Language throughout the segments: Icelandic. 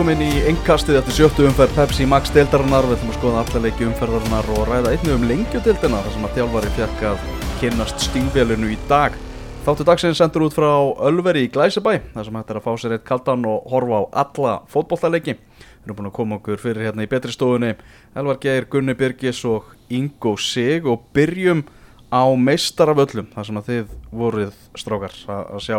velkomin í engkastið eftir sjöttu umferð Pepsi Max deildarinnar. Við ætlum að skoða alla leiki umferðarinnar og ræða einnig um lengjudeildina þar sem að þjálfari fekk að kynnast stíngvélinu í dag. Þáttu dagsins sendur út frá Ölveri í Glæsibæ þar sem hægt er að fá sér eitt kaldan og horfa á alla fótbollaleiki Við erum búin að koma okkur fyrir hérna í betri stofunni. Elvar Geir, Gunni Birgis og Ingo Sig og byrjum á meistaraföllum þar sem að þið voruð strákar. Að, sjá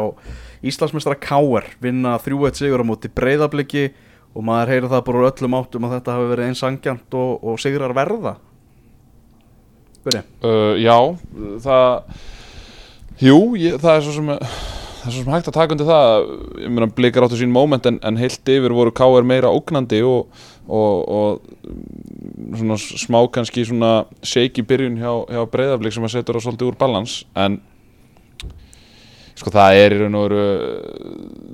Íslandsmeistara Káer vinna 3-1 sigur á móti breyðabliki og maður heyrir það bara úr öllum áttum að þetta hafi verið eins angjant og, og sigrar verða. Byrja. Uh, já, það Jú, ég, það er svo sem það er svo sem hægt að taka undir það. Ég meina blikar áttu sín moment en, en heilt yfir voru K.R. meira ógnandi og, og, og svona smá kannski svona shake í byrjun hjá, hjá breyðaflik sem að setja það svolítið úr balans. En sko það er í raun og veru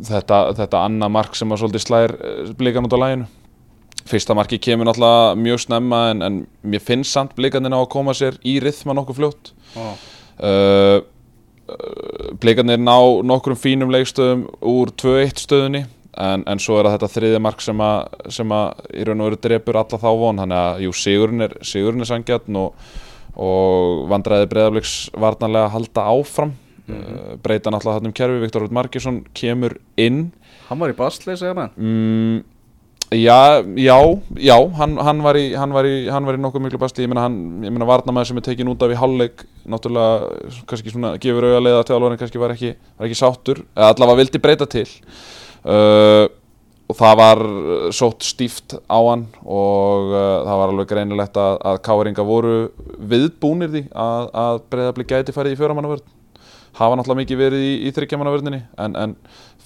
þetta, þetta annað mark sem að svolítið slær blikan út á læginu fyrsta marki kemur náttúrulega mjög snemma en, en mér finnst samt blikanina á að koma sér í rithma nokkuð fljótt. Oh. uh, blikarnir ná nokkrum fínum leikstöðum úr 2-1 stöðunni en, en svo er þetta þriðja mark sem að, sem að í raun og veru drepur alla þá von. Þannig að jú, sigurinn er, sigurinn er sangjarn og, og vandræði breyðafleiks varnarlega að halda áfram mm -hmm. breyta náttúrulega hann um kerfi. Viktor Rútt Markísson kemur inn. Hann var í basli, segja mann mm, Já, já, já, hann, hann, var í, hann, var í, hann var í nokkuð miklu basti, ég meina hann, ég meina varnamæður sem er tekin út af í hálfleik, náttúrulega, kannski svona, gefur auðarlega að tjálvarinn kannski var ekki, var ekki sáttur, eða allavega vildi breyta til. Uh, og það var sótt stíft á hann og uh, það var alveg greinilegt að, að káringa voru viðbúnir því að, að breyðabli gæti farið í fjóramannavörn, hafa náttúrulega mikið verið í, í þryggjamannavörninni en, en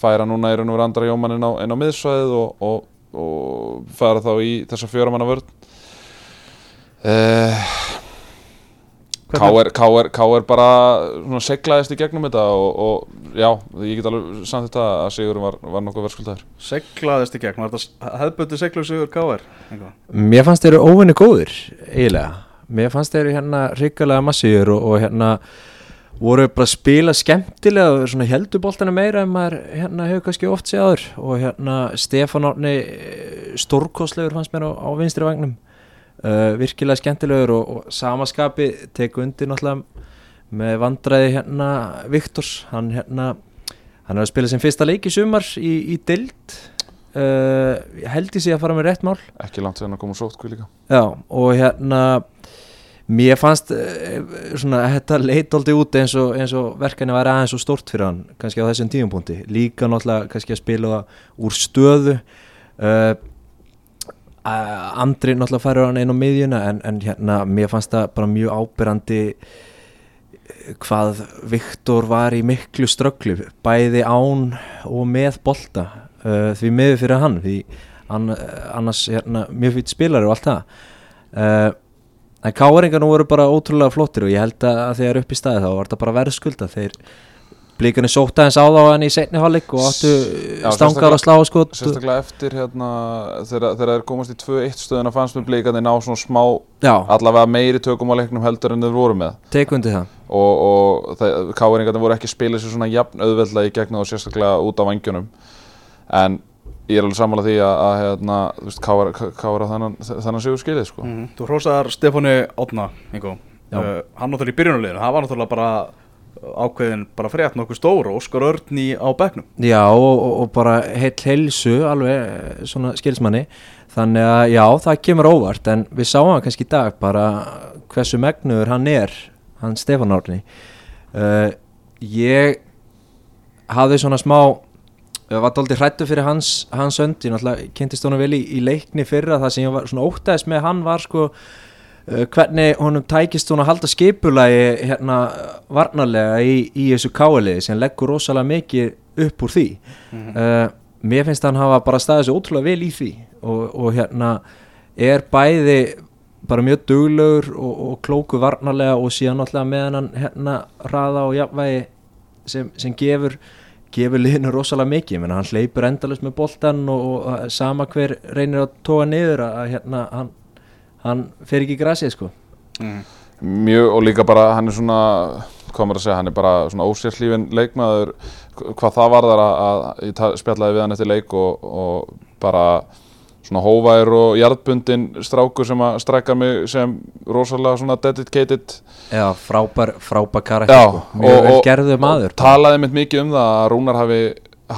færa núna í raun og veru andra jómann inn á, á miðsvæðið og, og og fara þá í þessa fjóramanna vörð uh, K.R. bara seglaðist í gegnum þetta og, og já, ég get alveg samt þetta að Sigurinn var, var nokkuð verðskuldar Seglaðist í gegn, var þetta hefðböndi seglu Sigur K.R. Mér fannst þeir eru óvinni góður eiginlega, mér fannst þeir eru hérna ríkalega massíur og, og hérna voru bara að spila skemmtilega og heldur bóltana meira en maður hérna hefur kannski oft séður og hérna Stefán Árni stórkoslegur fannst mér á, á vinstri vagnum uh, virkilega skemmtilegur og, og samaskapi teku undir náttúrulega með vandræði hérna Viktors. Hann hérna hann er að spila sem fyrsta leik í sumar í, í dild uh, held ég sé að fara með rétt mál. Ekki langt þegar hann kom úr sótkví líka. Já og hérna Mér fannst svona, þetta leit aldrei út eins og, og verkefni var aðeins og stort fyrir hann kannski á þessum tíumpunkti líka náttúrulega kannski að spila úr stöðu. Uh, Andri náttúrulega færur hann einn á miðjuna en, en hérna mér fannst það bara mjög ábyrrandi hvað Viktor var í miklu strögglu bæði án og með bolta uh, því miður fyrir hann því annars hérna, mjög fyrir spilari og allt það. Uh, En káringarnir voru bara ótrúlega flottir og ég held að þegar upp í staði þá var þetta bara verðskulda. Þeir blíkunni sótt aðeins á þá hann í setni hálfleik og áttu stangar og sláskot Sérstaklega eftir hérna þegar þeir komast í 2-1 stöðuna fannst með blíkandi ná svona smá Já. allavega meiri tökum á leiknum heldur en þeir voru með. Tekundi það. Og, og káringarnir voru ekki spilið sér svona jafn auðveldlega í gegna og sérstaklega út á vangjunum en ég er alveg sammála því að, að hérna, þú veist, kára þannan, þannan sigur skilið, sko. Mm -hmm. Þú hrósaðar Stefáni Otna, Ingo, uh, hann náttúrulega í byrjunuleginu, hann var náttúrulega bara ákveðin bara frétt nokkuð stór og Óskar Örni á begnum. Já, og, og, bara heil heilsu, alveg svona skilsmanni, þannig að já, það kemur óvart, en við sáum hann kannski í dag bara hversu megnuður hann er, hann Stefán Árni. Uh, ég hafði svona smá var doldið hrættu fyrir hans, hans önd. Ég náttúrulega kynntist honum vel í, í leikni fyrra. Það sem ég var svona óttæðis með hann var sko uh, hvernig honum tækist hún að halda skipulagi hérna varnarlega í, í þessu káaliði sem leggur rosalega mikið upp úr því. Mm -hmm. uh, mér finnst hann hafa bara staðið svo ótrúlega vel í því og, og hérna er bæði bara mjög duglegur og, og klóku varnarlega og síðan náttúrulega með hann hérna raða og jafnvægi sem, sem gefur gefur liðinu rosalega mikið, menn hann hleypur endalust með boltan og, og sama hver reynir að tóa niður að hérna hann, hann fer ekki í grasið sko. Mm. Mjög og líka bara hann er svona hvað maður að segja, hann er bara svona ósérhlífin leikmaður, hvað það varðar að, að ég spjallaði við hann eftir leik og, og bara svona hóvæður og jarðbundin strákur sem að strækka mig sem rosalega svona dedicated Já, frábær, frábær karakter sko. Mjög og- vel og- gerðu maður talaði mitt mikið um það að Rúnar hafi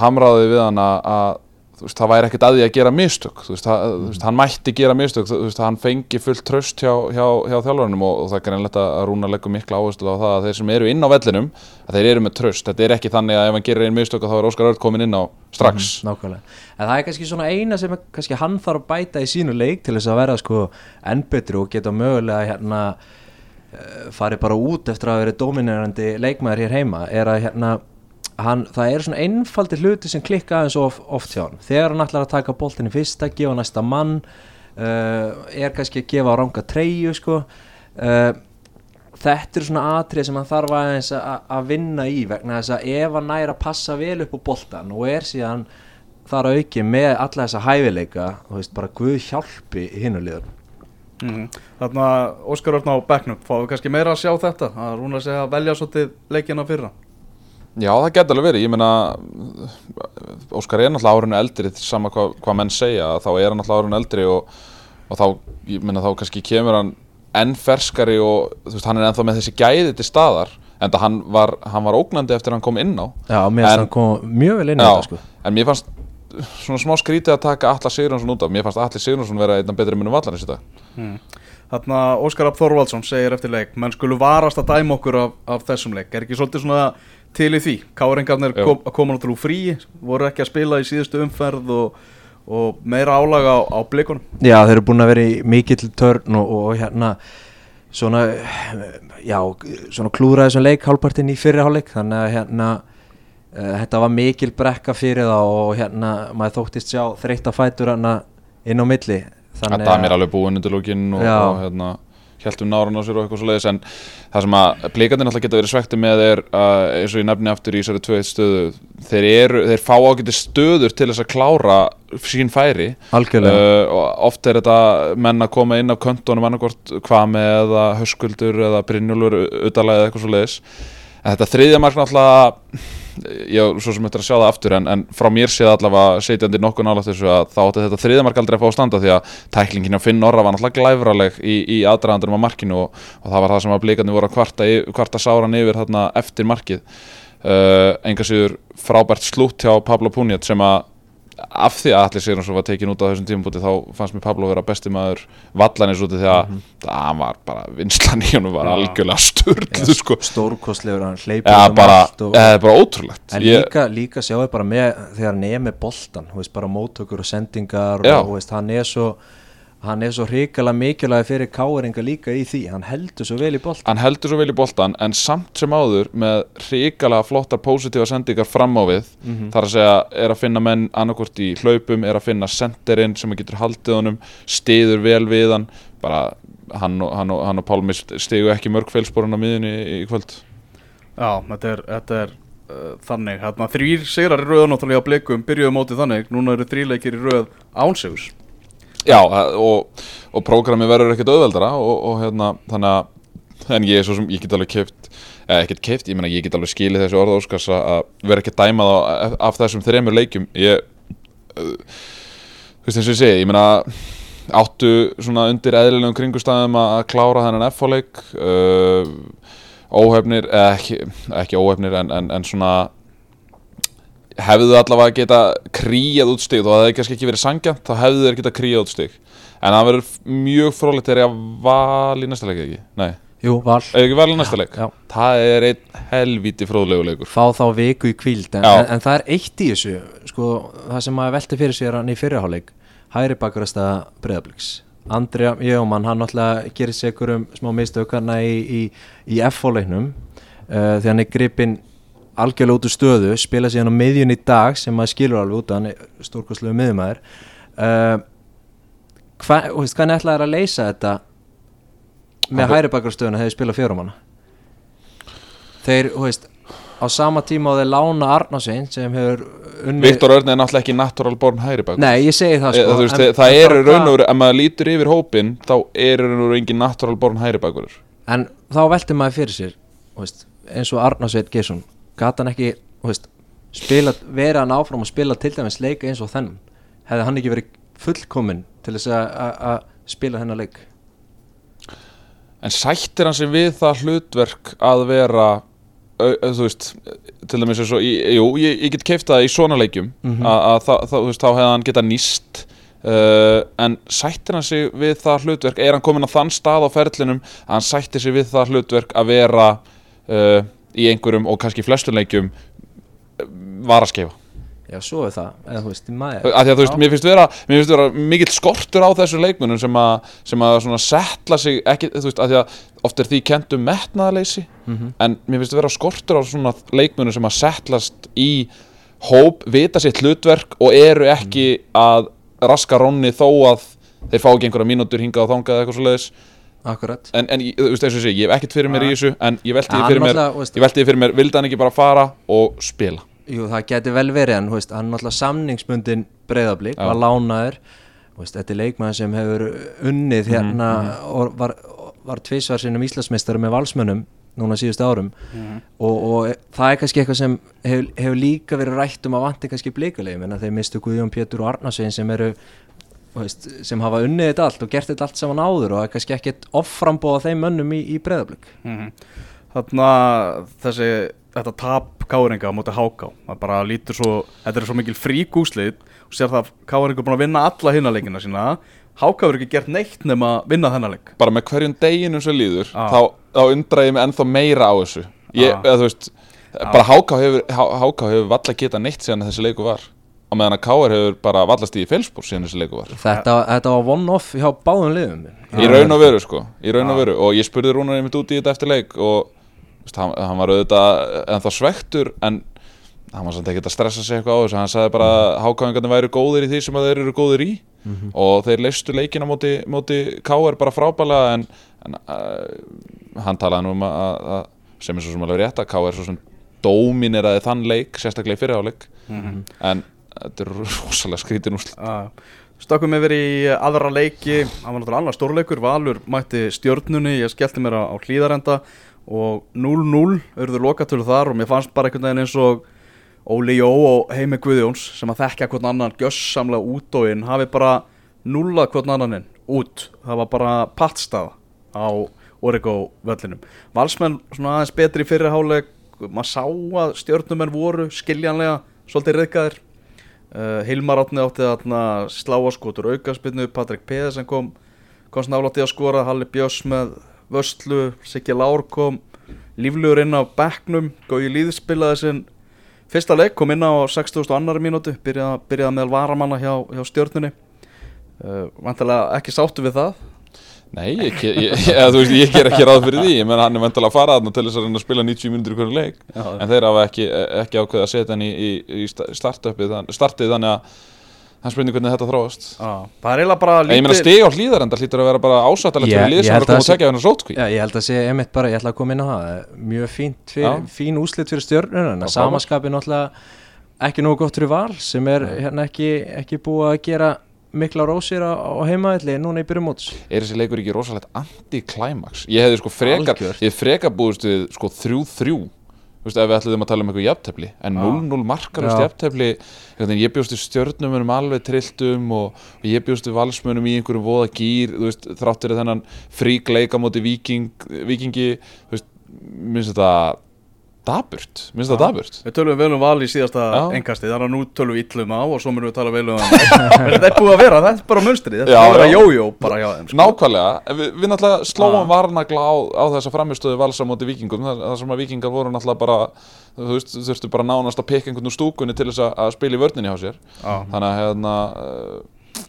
hamraði við hann að, veist, það væri ekkert að því að gera mistök. Veist, það, þú veist, hann mætti gera mistök. Hann fengi fullt tröst hjá, hjá, hjá þjálfarnum og, og það er greinlegt að Rúnar leggur mikla áherslu á það að þeir sem eru inn á vellinum að þeir eru með tröst, þetta er ekki þannig að ef hann gerir einn mistök þá er Óskar Örd komin inn á strax. Nákvæmlega. En það er kannski svona eina sem kannski hann þarf að bæta í sínu leik til þess að vera sko enn betri og geta mögulega hérna uh, farið bara út eftir að vera dominerandi leikmaður hér heima er að hérna hann, það er svona einfaldi hluti sem klikka aðeins of, oft hjá hann þegar hann ætlar að taka boltinni fyrsta, gefa næsta mann uh, er kannski að gefa á ranga treyju sko uh, þetta er svona atrið sem hann þarf aðeins að að vinna í vegna þess að ef hann næra að passa vel upp á boltan og er síðan þar að auki með alla þessa hæfileika þú veist bara Guð hjálpi hinnulegur Mm. Þannig að Óskar Örn á bekknum, fáum við kannski meira að sjá þetta? Að Rúnar segja að velja svolítið leikina fyrra Já, það getur alveg verið, ég meina Óskar er náttúrulega árinu eldri sama hvað hva menn segja, þá er hann náttúrulega árinu eldri og, og þá, ég meina þá kannski kemur hann enn ferskari og þú veist, hann er ennþá með þessi gæði til staðar en það hann var, hann var ógnandi eftir að hann kom inn á. Já, mér finnst hann kom mjög vel inn í Já, þetta sko. en mér fannst svona smá skrítið að taka Alla Sigurjónsson út af. Mér fannst Alli Sigurjónsson vera einn af betri munum vallarins í dag. Mm. Þannig að Óskar Rapp Þorvaldsson segir eftir leik menn skulu varast að dæma okkur af, af þessum leik. Er ekki svolítið svona til í því. Káringarnir kom, koma náttúrulega úr frí voru ekki að spila í síðustu umferð og, og meira álaga á, á blikunum. Já, þeir eru búin að vera í mikill törn og, og hérna svona, já, svona klúra þessum leik hálfpartinn í fyrri hálfleik. Þannig að hérna uh, þetta var mikil brekka fyrir það og hérna maður þóttist sjá þreytta fætur hérna inn á milli. Að það er alveg búinn undir lókin og, og hérna hjæltum náran á sér og eitthvað svo leiðis en það sem að blíkandi náttúrulega geta verið svekti með er uh, eins og ég nefni aftur í þessari 2-1 stöðu þeir, eru, þeir fá ágæti stöður til þess að klára sín færi. Uh, og oft er þetta menn að koma inn af köntunum annarkvort Kvame eða Höskuldur eða Brynjólfur utalega eða eitthvað svo leiðis en þetta þriðja mark náttúrulega ég svo sem eftir að sjá það aftur en, en frá mér séð allavega setjandi nokkuð nálægt þessu að þá átti þetta þriðja mark aldrei að fá að standa því að tæklingin á Finn Orra var náttúrulega glæfraleg í, í aðdraðandurum á markinu og, og það var það sem að blíkandi voru að kvarta, kvarta sáran yfir þarna eftir markið. Uh, enga síður frábært slútt hjá Pablo Puniat sem að af því að allir Sigurðarsson var tekin út á þessum tímabúti þá fannst mér Pablo vera besti maður vallanis úti því að það var bara vinslan í honum var Já. algjörlega sturglu sko. stórkostlegur hann hleypur ja, um bara, allt og, eða bara ótrúlegt en Ég- líka, líka sjáu bara með þegar hann er með boltan þú veist, bara móttökur og sendingar Já. og þú veist, hann er svo hann er svo hrikalega mikilvæg fyrir káeringa líka í því, hann heldur svo vel í boltan hann heldur svo vel í boltan en samt sem áður með hrikalega flottar positífa sendingar fram á við Mhm. þar að segja er að finna menn annarkvort í hlaupum er að finna senderinn sem getur haldið honum stiður vel við hann. Bara hann og, hann og, hann og Pálmi stigu ekki mörg feilsporun á miðunni í, í kvöld. Já, þetta er, þetta er uh, þannig. Þrýr sigrar í röð náttúrulega á blikum. Byrjuðu mótið þannig, núna eru þrýleikir í röð ánsegus Já, og, og prógrami verður ekkert auðveldara og, og hérna, þannig að en ég er svo sem, ég get alveg keift eða ekkert keift, ég meina ég get alveg skilið þessi orða óskars að vera ekki dæmað á, af þessum þremur leikjum. Ég uh, þú veist eins og ég segi, ég meina áttu svona undir eðlilegum kringustæðum að klára þennan F-leik uh, óhefnir, eða ekki, ekki óhefnir en, en, en svona hefðu allavega geta kríjað út stig þó að það hefði kannski ekki verið sangjant þá hefðu þeir geta kríjað út stig en það verður mjög frólægt þegar ég að val í næsta leik ekki, nei, Jú, val. Eða ekki val í næsta leik? Já. það er einn helvíti fróðlegu leikur. Fá þá viku í kvíld en, Já. en, en það er eitt í þessu sko, það sem maður velti fyrir sér hann í fyrirháleik hægri bakurasta breyðabliks Andrea Jögumann, hann náttúrulega gerir sig um smá mistökarna algjörlega út úr stöðu spila síðan á miðjun í dag sem maður skilur alveg út hann er stórkostlegu miðjumæður uh, hva, og veist, hvernig ætlaði að leysa þetta með Hann- hægri bakurastöðuna þegar þið spila fjórumanna þeir, þú veist á sama tíma og þeir lána Arnarsvein sem hefur unni Viktor Örn er náttúrulega ekki natural born hægri bak Nei, ég segi það sko. það, veist, en- það er bara raun og veru, ef maður lítur yfir hópin þá er raun og veru engin natural born hægri bakur. En þá veltir maður fyrir sér veist, eins og Arnarsveit Gesson gata hann ekki veist, spila, vera hann áfram að spila til dæmis leika eins og þennan hefði hann ekki verið fullkominn til þess að- spila hennar leik En sættir hann sig við það hlutverk að vera þú veist, til dæmis eins og jú, ég, ég get keift það í svona leikjum Mhm. að, að þú veist, þá hefði hann geta nýst uh, en sættir hann sig við það hlutverk, er hann komin á þann stað á ferlinum að hann sættir sig við það hlutverk að vera uh, í einhverjum og kannski flestum leikjum uh, var að skefa já, svo er það, eða þú veist, maður að því að þú veist, mér finnst vera, mér finnst vera mikill skortur á þessu leikmunum sem að, sem að svona setla sig ekki, þú veist, að því að oft er því kentum metnaðaleysi Mhm. en mér finnst vera skortur á svona leikmunum sem að settlast í hóp, vita sitt hlutverk og eru ekki að raska ronni þó að þeir fá ekki einhverja mínútur hingað og þangað eða eitthvað svo leiðis akkurat. En, en þú veist, eins og segi, ég hef ekkert fyrir mér í þessu en ég velti Ja, því fyrir mér ég velti því fyrir mér, vildi hann ekki bara fara og spila? Jú, það geti vel verið en þú veist, hann náttúrulega samningsbundin breyðablík, var lánaður. Þú veist, þetta er leikmaður sem hefur unnið hérna og var, var tvisvar sinnum Íslandsmeistari með valsmönnum núna síðust árum. Og, og það er kannski eitthvað sem hefur, hefur líka verið rætt um að vanti kannski blíkulegum en þeir mistu Guðjón Pétur og Arnarsvegin sem eru veist, sem hafa unnið þetta allt og gert þetta allt saman áður og það er kannski ekkert offrambóða þeim mönnum í, í breyðablík Þarna þessi, þetta tap káringa á móti háká, það bara lítur svo, þetta er svo mikil frík úslið og sér það káringa er búin að vinna alla hinna sína, háká verður ekki gert neitt nema að vinna þennan leik. bara með hverjum deginum sem líður Já. þá, þá undra ég mig ennþá meira á þessu ég, Já. eða, þú veist, bara háká hefur, Há- HK hefur valla geta neitt síðan þessi leiku var á meðan að KR hefur bara vallast í félspór síðan þessi leiku var. Þetta, þetta var one-off hjá báðum liðum. Í raun og veru sko, í raun og veru. Og ég spurði Rúnar einmitt út í þetta eftir leik og veist, hann, hann var auðvitað ennþá svektur en hann var samt ekkert að stressa sig eitthvað á þessu. Hann sagði bara að hákáingarnir væru góðir í því sem að þeir eru góðir í. Og þeir leistu leikina móti, móti KR bara frábælega en, en uh, hann talaði nú um að, sem er svo sem alveg rétt að KR svo sem dómineraði þann leik sérstaklega í fyrirháleik en þetta er rosalega skrítin úrslit. Uh, Stökkum yfir í aðra leiki, það var náttúrulega annar stórleikur, Valur mætti stjörnunni, ég skellti mér á, hlýðarenda og 0-0 auðvitað lokatölu þar og mér fannst bara einhvern veginn eins og Óli Jó og Heimi Guðjóns sem að þekka hvern annan gjössamlega út og inn hafi bara nullað hvern annan inn út, það var bara pattstaða á Origo völlinum. Valsmenn svona aðeins betri háleik, maður sá að stjörnumenn voru skiljanlega svolítið reyðgæðir Uh, Hilmar átni átti þarna sláaskotur aukaspinnu, Patrik Pedersen kom komst nálátti að skora, Halli Björns með vörslu, Siggi Lár kom líflugur inn á bekknum Gói Líð spilaði sinn fyrsta leik, kom inn á 60. annari mínútu byrjaði, byrjaði meðal varamanna hjá, hjá stjörnunni uh, vantilega ekki sáttu við það Nei, ég, ég, ég, veist, ég ger ekki ráð fyrir því. Ég menn hann er vantilega að fara þarna til þess að reyna að spila 90 minnur í hverju leik. Já. En þeir hafa ekki, ekki ákveðið að setja hann í, í, í startið þannig að hann spurning hvernig þetta þróast. Það er eiginlega bara En ég meina stig á hlýðar en það hlýtur að vera bara ásættalegt fyrir lið sem er að koma að segja hennar sótkví Já, ég held að sé emitt bara, ég ætla að koma inn á það. Mjög fínt Já. fín úslit fyrir að samaskapin náttúrulega ekki nógu gott fyrir val sem er hérna ekki, ekki búið að gera mikla rósir á, á heimaðalli núna í byrjum móts Er þessi leikur ekki rosalegt anti-climax? Ég hefði sko frekar, ég frekar búist við sko 3-3 Þú veist, ef við ætluðum að tala um eitthvað jafntefli En 0-0 markarust Já. jafntefli hvernig, Ég bjóst við stjörnum alveg trilltum og, og ég bjóst við valsmönum í einhverjum voða gýr Þú veist, þráttur þennan frík leika móti viking, vikingi Þú veist, minnst þetta daburt, minnst þetta daburt. Við tölum vel um val í síðasta Já. engkasti þannig að nú tölum við illum á og svo munum við tala vel um það Þetta er búið að vera, þetta er bara munstrið Þetta er bara jójó bara hjá þeim sko. Nákvæmlega, við, við náttúrulega slóum Ah. varnagla á, á þessa framistöðu valsa móti vikingum, það, það sem að vikingar voru náttúrulega bara, þú veist, þurftu bara nánast að peka einhvern úr stúkunni til þess að, að spila í vörninni hjá sér, Já. þannig að hérna, uh,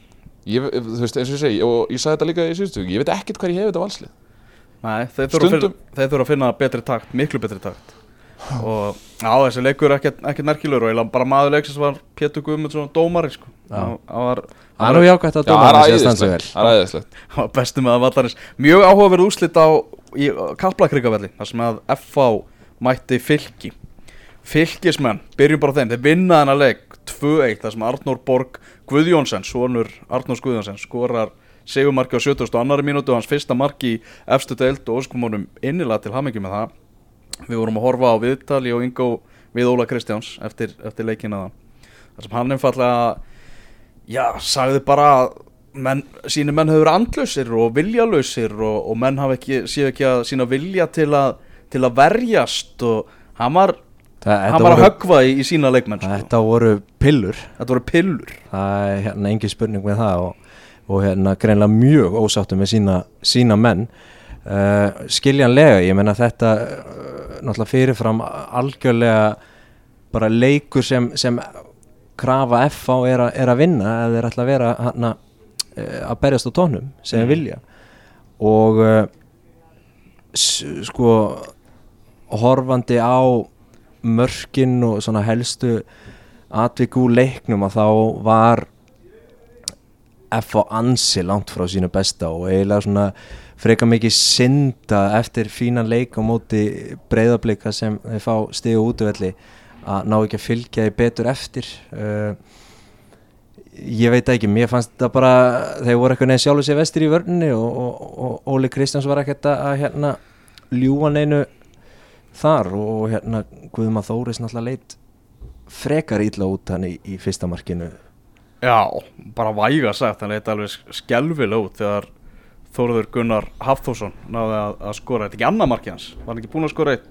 ég, þú veist, eins og ég segi, og ég sagði þetta líka í síðustu, ég veit ekkert hvað ég hef þetta valslið, Nei, að þeir þurfa að finna betri takt, miklu betri takt og já, þessi leikur er ekkert, ekkert merkilegur og bara maður leiksins var Pétur Guðmundsson dómari sko. Hann hann var, Það er nú jákvæmt að já, það að það hann var bestu með að vallarins. Mjög áhugaverð úrslit á í Kaplakrikavelli þar sem að FH mætti fylki. Fylkismenn, byrjum bara á þeim. Þeir vinna þennan leik 2-1 þar sem Arnór Borg Guðjónsson sonur Arnórs Guðjónsson skorar segumarki á 70. annari mínútu hans fyrsta marki í efstu deild og óskum honum innilega til hamingi með það við vorum að horfa á viðtali og Ingo við Óla Kristjáns eftir, eftir leikina þar sem hann einfallega já, sagði bara að menn, síni menn hefur andlausir og viljalösir og, og menn hafa ekki, séu ekki að sína vilja til að, til að verjast og hann var, hann var að höggva í, í sína leikmenn sko. Þetta voru pillur. Þetta voru pillur. Það er hérna engin spurning með það og, og hérna greinlega mjög ósáttu með sína, sína menn uh, skiljanlega, ég menna þetta uh, náttúrulega fyrirfram algjörlega bara leikur sem, sem krafa FH er, a, er að vinna eða er alltaf að vera hana, uh, að berjast á tónum sem mm. vilja og uh, sko horfandi á mörkin og svona helstu atvik úr leiknum að þá var F á ansi langt frá sínu besta og eiginlega svona freka mikið synda eftir fínan leik á móti breyðablika sem þeir fá stiga útvelli að ná ekki að fylgja því betur eftir. Uh, ég veit ekki, mér fannst þetta bara þeir voru eitthvað neðin sjálfur sér vestir í vörninni og, og, og Óli Kristjáns var ekkert að hérna ljúa neinu þar og hérna Guðma Þóris náttúrulega leit frekar illa út hann í, í fyrsta markinu. Já, bara væga sagt, hann leit alveg skelvilega út þegar Þórður Gunnar Hafþórsson náði að, að skora, þetta er ekki annað marki hans, var hann ekki búinn að skora eitt?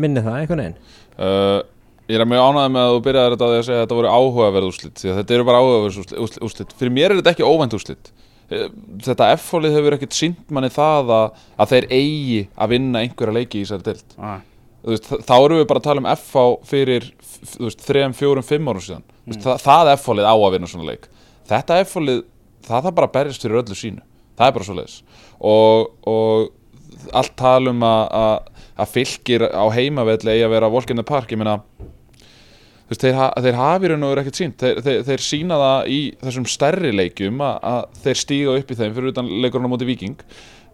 Minni það einhvern veginn Uh, ég er mjög ánægð með að þú byrjaði þetta á því að segja að þetta voru áhugaverð úrslit því að þetta eru bara áhugaverð úrslit, úrslit. fyrir mér er þetta ekki óvænt úrslit Eh, þetta F-fólið hefur ekkert sínt manni það að, að þeir eigi að vinna einhverja leiki í þessari dild Ah. Veist, þá erum við bara að tala um F-fá fyrir f- þú veist, 3, 4, 5 árum síðan mm. það, það F-fólið á að vinna svona leik þetta F-fólið, það þarf bara að berjast fyrir öllu sínu, það er bara svo leiðis og, og allt tala um að, að, fylgir á heimavelli eigi að vera Volkinni Park, ég meina þú veist, þeir, ha þeir hafi raun og verið ekkert sínt þeir, þeir, þeir sína það í þessum stærri leikjum að, að þeir stíga upp í þeim fyrir utan leikurinn á móti Viking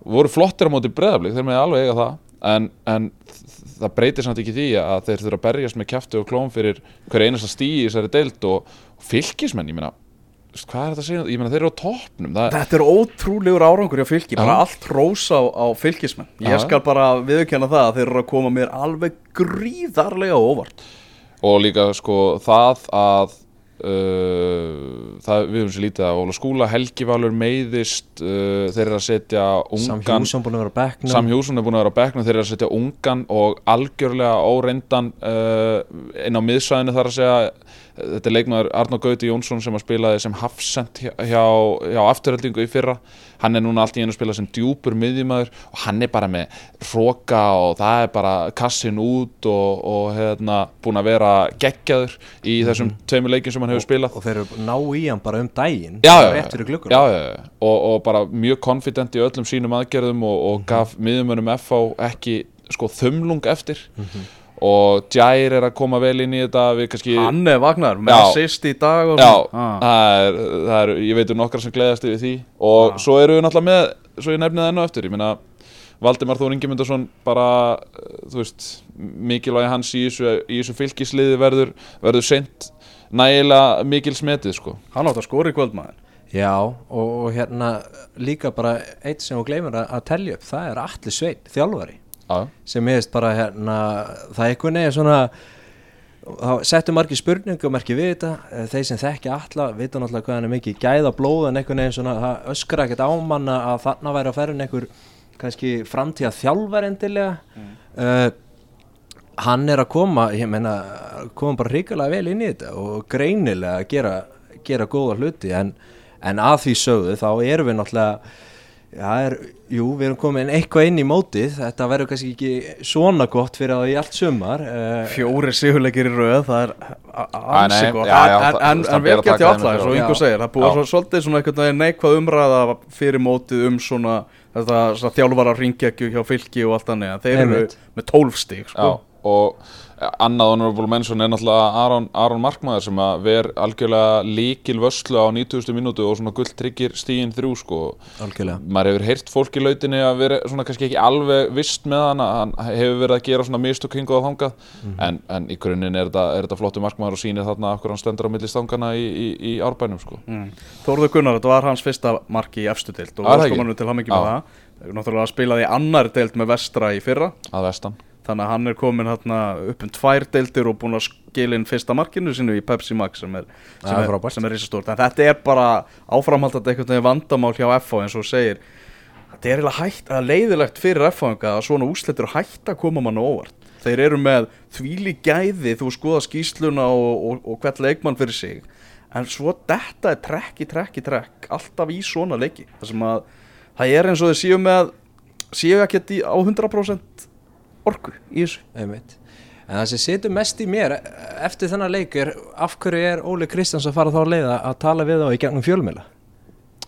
voru flottir á móti breðablík, þeir með alveg eiga það en, en það breytir samt ekki því að þeir þurfa að berjast með kjafti og klóm fyrir hver einasta stíi í þessari deild og, fylgismenn, ég meina hvað er þetta að segja, ég meina þeir eru á toppnum það, Þetta er ótrúlegur árangur hjá fylki, bara allt rósa á, á fylkismenn. Ég skal bara viðurkenna það að þeir eru að koma mér alveg gríðarlega óvart. og líka sko það að uh, það, við höfum sér lítið að Óla Skúla, Helgi Valur meiðist uh, þeir eru að setja Sam ungan Hjússon búin að vera á bekknum. Sam Hjússon er búin að vera á bekknum þeir eru að setja ungan og algjörlega óreindan uh, inn á miðsvæðinu þar að segja þetta er leikmaður Arnó Gauti Jónsson sem að spilaði sem hafsend hjá, hjá, hjá afturhaldingu í fyrra. Hann er núna allt í einu að spila sem djúpur miðjumæður og hann er bara með hróka og það er bara kassin út og, og hérna búin að vera geggjaður í þessum tveimur leikjum sem hann hefur spilað. Og þeir eru ná í hann bara um daginn já, já, já. Og, og bara mjög confident í öllum sínum aðgerðum og, og gaf miðumönum FH ekki sko þumlung eftir og Jair er að koma vel inn í þetta við kannski Hann er vagnar, með assist í dag og já, Ah. það, er, það er ég veit um nokkra sem gleðast yfir því og Já. svo eru við náttúrulega með svo ég nefni það enn og eftir, ég meina Valdimar Þór Ingemundarsson bara þú veist, mikilvægi hans í þessu, í þessu fylgisliði verður verður seint nægilega mikil smetið sko Hann átt að skora í kvöldmaður. Já, og, og hérna líka bara eitt sem þú gleymur að, að telja upp það er Atli Sveit, þjálfari já, sem veist bara hérna það er einhvern veginn svona þá settu margir spurningumerki við þetta Eh, þeir sem þekkja alla vita náttúrulega hvað hann er mikið gæða blóð en einhvern veginn svona það öskra ekkert á manna að þarna væri að ferðin einhver kannski framtíða þjálfar endilega mm. hann er að koma ég meina, koma bara hrikalega vel inn í þetta og greinilega að gera, gera góða hluti en, en að því sögðu þá erum við náttúrulega Já, er, jú, við erum komin eitthvað inn í mótið þetta verður kannski ekki svona gott fyrir það í allt sumar uh, Fjóri sigurleikir í röð, það er a- a- ansi nei, gott. já, já, En- það- En það en ber vel að gert taka hjá þeim alla, fyrir eins og Já. segir. Það búið Já. svo, svolítið svona einhvern veginn neikvað umræða fyrir mótið um svona þjálfara ringekju hjá fylki og allt annað. Þeir eru með 12 stík, já, sko. og annað honorable mention er náttúrulega Aron, Aron Markmaður sem að ver algjörlega líkil vöslu á 90. mínútu og svona gull tryggir stíðin þrjú sko algjörlega maður hefur heyrt fólk í lautinni að vera svona kannski ekki alveg vist með hann hann hefur verið að gera svona mistök hinguð á þangað Mhm. en, en í grunninn er þetta, er þetta flottu markmaður og sýnir þarna okkur hann stendur á milli stangana í, í, í árbænum sko Mm. Þórður Gunnar, þetta var hans fyrsta marki í efstu deild og óskum ekki? hann til hamingi með Já. það Náttúrulega spilaði annar deild með vestra í fyrra að vestan Þannig að hann er komin hérna upp um tvær deildir og búin að skila inn fyrsta markinu sinu í Pepsi Max sem er, sem er sem er risastórt. En þetta er bara einhvern veginn vandamál hjá FH eins og segir. Þetta er hægt, leiðilegt fyrir FH að svona úslitur hægt að koma mann á óvart. Þeir eru með þvíli gæði þú skoða skýsluna og, og, og hvert leikmann fyrir sig. En svo þetta er trekk í trekk í trekk Alltaf í svona leiki. Það að það er eins og þeir séu með séu í, á 100% orku í þessu. Einmitt. En það sem situr mest í mér eftir þennan leik er af hverju er Óli Kristjáns að fara þá að leiða að tala við þá í gegnum fjölmila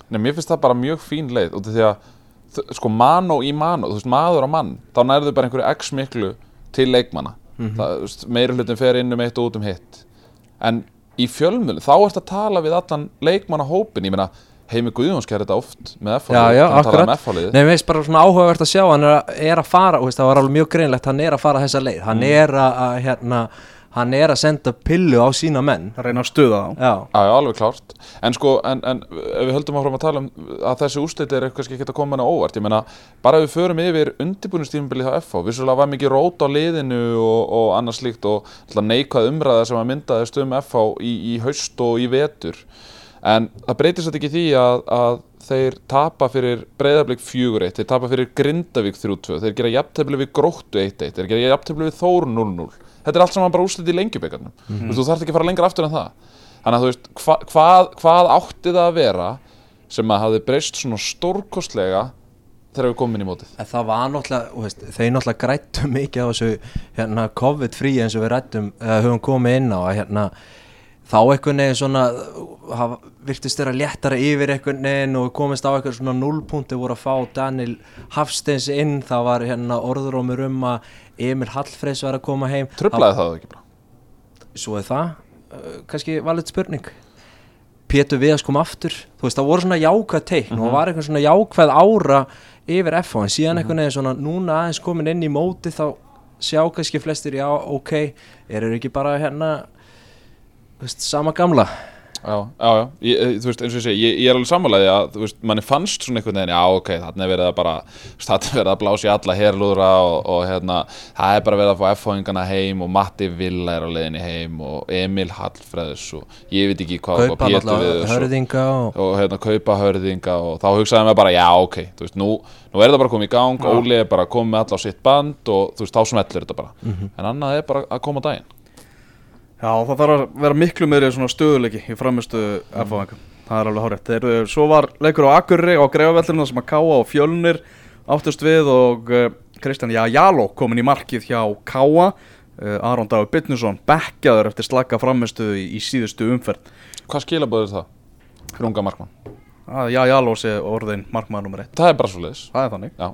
Nei, mér finnst það bara mjög fín leið út af því að sko mano í mano, þú veist maður á mann þá nærðu bara einhverju x miklu til leikmanna. Það, þú veist, meiri hlutin fer inn um eitt og út um hitt. En í fjölmjölu þá ertu að tala við allan leikmannahópin, ég meina Heimi Guðjóns gerir þetta oft með já, hann talaði akkurat. með F-liðið Nei, mér finnst bara svona áhugavert að sjá hann er að, er að fara, veist, það var alveg mjög greinlegt hann er að fara þessa leið, hann er að, að hérna, hann er að senda pillu á sína menn. Að reyna að stuða þá. Já, Já, já, alveg klárt. En sko, en, en ef við höldum áfram að tala um að þessi úrslit er kannski ekki að koma hana óvart Ég meina, bara ef við förum yfir undirbúinustímabilið á FH Vissulega var mikið rót á liðinu og, og annað slíkt og neikvæð umræða sem að myndaðist um FH í, í haust og í vetur En það breytir þetta ekki því að, að þeir tapa fyrir breyðarblik 4-1 Þeir tapa fyrir Grindavík 3-2 Þeir gera jafntefli við Gróttu 1-1 Þeir gera jafntefli við Þór 0-0 Þetta er allt saman bara úrslit í lengjubeikarnum mm -hmm. Þú þarf ekki að fara lengra aftur en það Þannig að þú veist, hva, hvað, hvað átti það að vera sem að hafi breyst svona stórkostlega þegar við komum inn í mótið? en það var náttúrulega, veist, þeir náttúrulega grættu mikið á þessu hérna, COVID-frí eins og við rættum, uh, höfum komið inn á að hérna, þá einhvern veginn svona, hafa, virtist þeirra léttara yfir einhvern veginn og komist á einhvern svona nullpunkti voru að fá Daniel Hafsteins inn, það var hérna orðurómur um að Emil Hallfreys var að koma heim. Trublaði það ekki bara? svo er það. Uh, kannski valið spurning. Pétur Viðas kom aftur. Þú veist það voru svona jákvæð teikn og var eitthvað svona jákvæð ára yfir F en síðan einhvern veginn svona núna aðeins komin inn í móti þá sjá kannski flestir já ok eru ekki bara hérna veist, sama gamla. Já, já, já, ég, eh, þú veist, eins og ég segi, ég, ég er alveg sammálaði að, þú veist, manni fannst svona einhvern veginn, já, ok, þarna er verið að bara, þarna er verið að blása í alla herlúðra og, og hérna, það er bara verið að fá F-fóðingana heim og Matti Villa er á leiðinni heim og Emil Hallfreðs og ég veit ekki hvað, og Pétur alltaf Viðars og, hörðinga og og hérna, kaupa hörðinga og þá hugsaði maður bara, já, ok, þú veist, nú, nú er þetta bara komið í gang, Óli er bara komið alla á sitt band og þú veist, þá smellur þetta bara, en annað er bara að koma daginn. Já, það þarf að vera miklu meiri stöðuleiki í framistu mm. Það er alveg hárétt Þeir, eru- Svo var leikur á Akurri á Greifavellinu þar sem að Káa og Fjölnir áttust við og uh, Kristján Jáló komin í markið hjá Káa uh, Aron Dagur Bytnusson bekkjaður eftir slaka framistu í, í síðustu umferð. Hvað skilabóður það? Fyrir unga markmann? að Já, Jáló sé orðin markmaður nummer 1 Það er bara svo leiðis, Það er þannig. Já.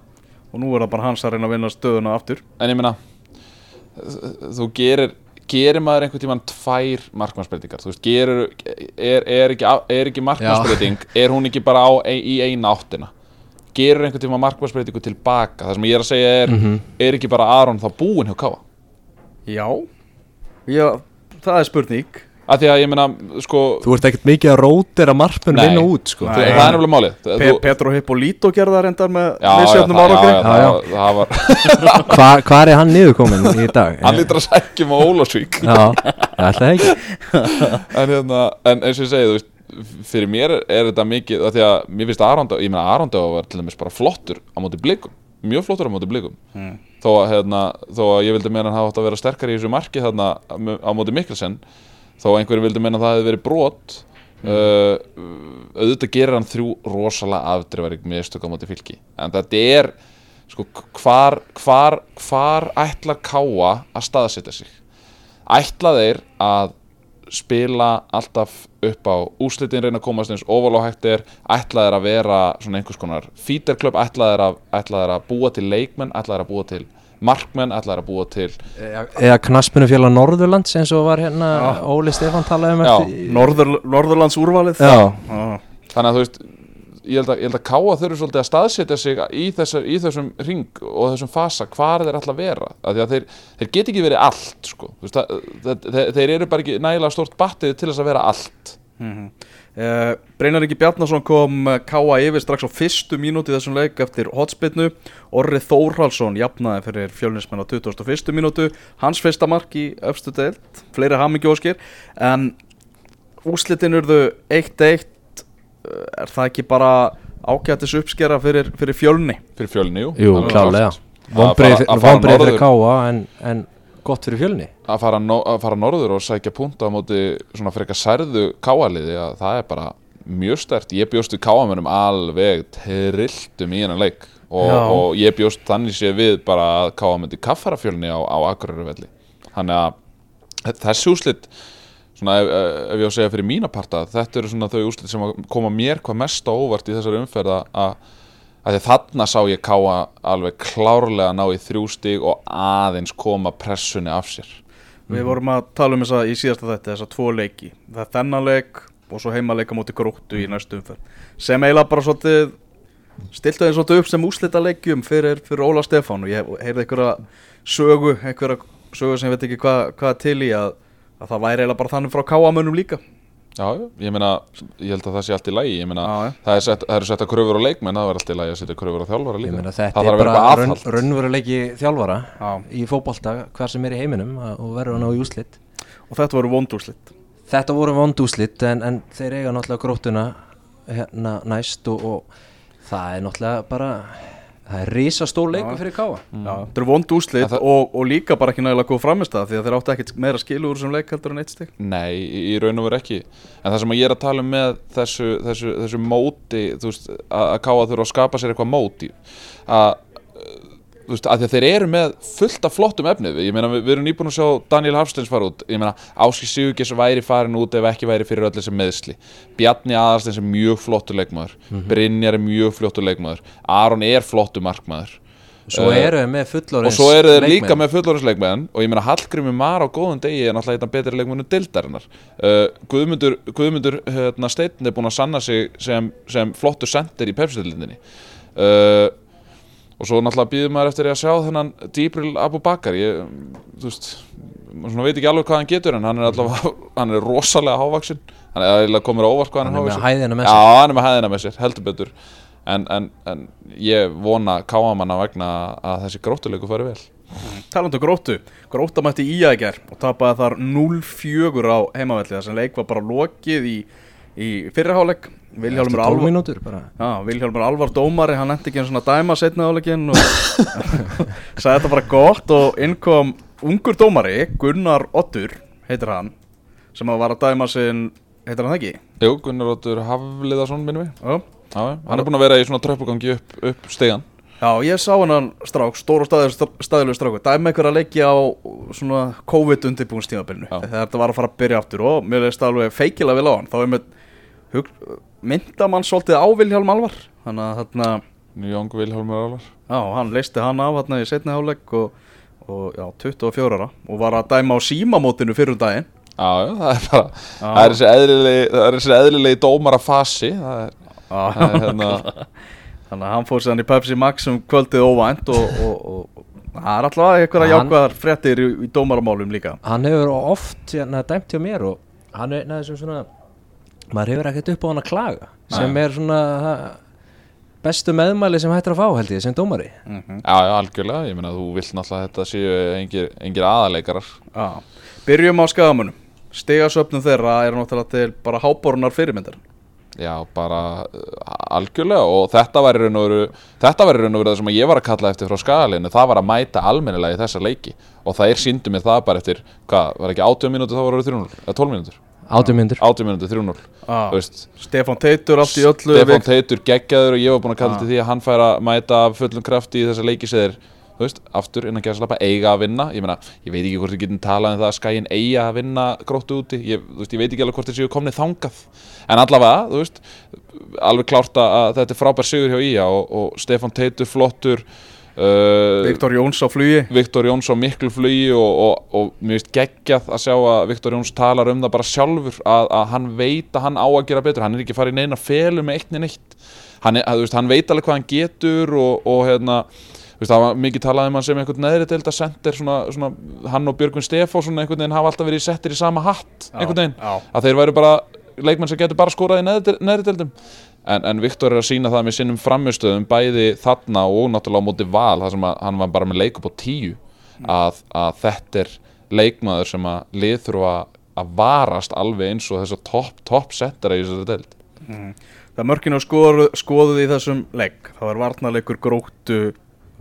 Og nú er það bara hans að reyna að vinna stöðuna aftur. En ég meina, þú gerir, gerir maður einhvern tímann tvær markmannsbreytingar, þú veist, gerir, er, er ekki, er ekki markmannsbreyting, er hún ekki bara á, í eina áttina? Gerir einhvern tímann markmannsbreytingu tilbaka? Það sem ég er að segja er, er ekki bara Aron þá búinn hjá Káa? Já, Já það er spurning Af því að ég meina, sko, þú ert ekkert mikið að rótera markmenn Nei. vinna út sko það, það er nefnilega málið. Pe Þú- Petro Hippolito gerða reyndar með já, árangri já, Já, já. það, það var, Hva, hvað er hann niðurkomin í dag? hann lítur að sækjum á Ólafsvík. Já, það ekki en, hérna, en eins og ég segi, þú veist fyrir mér er, þetta mikið af því að mér finnst Arondá, ég meina Arondá var til dæmis bara flottur á móti blikum mjög flottur á móti blikum Mm. þó, að, hérna, þó að ég vildi meina að þó einhverju vildi meina að það hefði verið brot. Uh, auðvitað gerir hann þrjú rosalega afdrifarík mistök á móti fylki. En þetta er sko, hvar, hvar, hvar ætlar Káa að staðsetja sig? Ætla þeir að spila alltaf upp á úslitin reyna að komast eins óval og hægt er? Ætla þeir að vera svona einhvers konar feederklub ætla þeir að, að búa til leikmenn? Ætla þeir að búa til markmenn ætlar að búa til. Eða, knaspunufélag Norðurlands eins og var hérna Óli Stefán talaði um Já, eftir Norður, Norðurlands úrvalið Já, Já. þannig að þú veist ég held að, ég held að Káa þurfi svolítið að staðsetja sig í, þessa, í þessum ring og þessum fasa hvar þeir ætla að vera. Af því að þeir, þeir get ekki verið allt sko. Veist, það, það, þeir, þeir eru bara ekki nægilega stórt battið til þess að vera allt. Mm uh, Breinar Ingi Bjarnason kom uh, Káa yfir strax á fyrstu mínúti í þessum leik eftir hotspinnu Orri Þórhalsson jafnaði fyrir fjölnismenn á 21. mínútu. Hans fyrsta mark í öfstu deild fleiri hamingjóskir en úslitin urðu 1-1 Uh, er það ekki bara ágættis uppskera fyrir, fyrir fjölni? Fyrir fjölni, jú, jú, klálega fara fyrir káa en, en gott fyrir fjölni? Að fara, no, að fara norður og sækja punta á móti svona frekar særðu káaliði að það er bara mjög stert ég bjóst við káamönum alveg trilltum í hennan leik. Og, og ég bjóst þannig sé við bara að káamöndi kaffarafjölni á, á Akureyravelli þannig að þessi úslit svona ef, ef ég á að segja fyrir mína parta þetta eru svona þau úslit sem koma mér hvað mest á óvart í þessari umferð að þarna sá ég káa alveg klárlega ná í þrjú stig og aðeins koma pressunni af sér Við vorum að tala um þessa í síðasta þetta, þessa tvo leiki. Það er þennan leik og svo heimaleika móti gróttu í næstu umferð. Sem eiginlega bara svolítið, stiltu þeim svolítið upp sem úslita leikjum fyrir, fyrir Óla Stefán og ég heyrði einhverja sögu, einhverja sögu sem ég veit ekki hvað hva til í að, að það væri eiginlega bara þannig frá káamönnum líka. Já, ég meina, ég held að það sé allt í lagi Ég meina, Já, það, er sett, það eru setta kröfur á leikmenn Það er allt í lagi að setja kröfur á þjálfara Ég líka meina Það þetta þarf er að bara raun, raunveruleiki þjálfara Já. í fótbolta hver sem er í heiminum að- og verður hann á í úslit Og þetta voru vondúslit. Þetta voru vond úslit en, en þeir eiga náttúrulega grótuna hérna næst og, og það er náttúrulega bara það er risa stór leikur fyrir káa Já, þetta eru vondúslit En það- og, og líka bara ekki nægilega góð framist það því að þeir áttu ekkert meira skilu úr þessum leik heldur en eitt stig. Nei, í, raun og veru ekki. En það sem að ég er að tala um með þessu, þessu, þessu móti Þú veist, að, káa þurfa að skapa sér eitthvað móti Að veist, að þeir eru með fullt af flottum efnið. Ég meina, við, við erum nýbúin að sjá Daniel Hafsteins fara út. Ég meina, Áski Sigurgis væri farin út ef ekki væri fyrir öll þessi meðsli Bjarni Aðarsteins er mjög flottur leikmaður. Brynjar er mjög flottur leikmaður. Aron er flottur markmaður. Svo Eh, eru þeir með fullorins og svo eru þeir líka með fullorðinsleikmenn og ég meina Hallgrími Mar á góðum degi er náttúrulega af betri leikmennu dildarinnar uh, Guðmundur, Guðmundur hérna, Steinn er búin að sanna sig sem, sem flottur sendir í pepsitildinni uh, og svo náttúrulega býður maður eftir að sjá þennan Dýbril Abu Bakar ég, þú veist, maður veit ekki alveg hvað hann getur en hann er allavega, hann er rosalega hávaksin hann er eiginlega komið á óvart hvað hann, Hann er með hávaksin hæðina með Já, sér hann er með hæðina með sér, heldur betur. En, en, en ég vona káamanna vegna að þessi gróttuleiku fari vel. Talandu um gróttu, grótta mætti í ægjar og tapaði þar 0-4 á heimavelli. Sem leik var bara lokið í, í fyrirháleik 12 Alvar, Alvar dómari, hann endi ekki einu svona dæma setna áleikin og sagði þetta bara gott og innkom ungur dómari, Gunnar Ottur heitir hann, sem að var að dæma sinn, heitir hann ekki? Jú, Gunnar Róttur Hafliðarsson minnum við Já, Já, hann er búin að vera í svona tröppugangi upp, upp stegan Já, ég sá hennan strák, stór og staðilegu stráku Dæmi einhver að leggja á svona COVID-undirbúinstímabilinu Já. Þegar þetta var að fara að byrja aftur og mér leist alveg feikilega vel á hann Þá er hug, myndamann svolítið á Vilhjálm Alvar. Þannig að þarna, Jóng Vilhólmur Álar já, hann leisti hann af þarna í setni hálfleik og, og já, 24 ára Og var að dæma á símamótinu fyrir um daginn. Já, já, það er bara Já. Það er þessi eðlilegi, það er þessi eðlilegi dómara fasi Það er, Já, það er hérna Þannig að hann fór sér hann í Pepsi Max um kvöldið óvænt og, og, og, það er alltaf einhverja Hann- jákvæðar fréttir í, í dómaramálum líka. Hann hefur oft hérna, dæmt hjá mér og hann er einn af þessum svona maður hefur ekkert upp á hann að klaga sem er svona það, bestu meðmæli sem hættir að fá held ég sem dómari. Mm Já, já, algjörlega, ég meina þú vilt náttúrulega þetta séu engir, engir aðaleikarar. Já, byrjum á skagamunum Stigasöfnum þeirra er náttúrulega til bara háborunar fyrirmyndar. Já, bara uh, algjörlega. Og þetta var í raun og veru þetta var í raun og veru það sem ég var að kalla eftir frá skagalinu. Það var að mæta almennilega í þessa leiki. Og það er síndu mér það bara eftir hvað, var ekki 80 mínútur þá var það 3-0 eða 12 mínútur, átjumyndur 80 mínútur 3-0 ah, Stefán Teitur allt í öllu Stefán vik- Teitur geggjaður og ég var búin að kalla Ah. til því að hann fær að mæta af fullum krafti í þessa leiki sem veist, aftur innan gæðslappa eiga að vinna. Ég meina, ég veit ekki hvort við getum talað um það að skæin eiga að vinna gróttu úti. Ég, veist, ég veit ekki alveg hvort þeir séu komnið þangað. En allavega, þú veist alveg klárt að þetta er frábær sigur hjá Ía og, og Stefán Teitur flottur uh, Viktor Jóns á flugi. Viktor Jóns á miklu flugi og, og, og mér finnst geggjað að sjá að Viktor Jóns talar um það bara sjálfur að, að hann veit að hann á að gera betur. Hann er ekki farið neina felu með eitt neina eitt hann, er, að, veist, hann veit alveg hvað hann getur og, og hérna veist, það var mikið talað um hann sem einhvern neðri deilda sendir svona, svona, hann og Björgvin Stefánsson einhvern veginn hafa alltaf verið settir í sama hatt einhvern veginn, að þeir væru bara leikmenn sem getur bara skorað í neðri, neðri deildum en, en Viktor er að sína það með sinnum framistöðum bæði þarna og náttúrulega á móti val þar sem hann var bara með leik upp á tíu að, að þetta er leikmaður sem að lið þurfa að varast alveg eins og þess að topp, topp settara í þessari deild. Það mörkinu skoðu, skoðuð í þessum leik Það var varnarleikur gróttu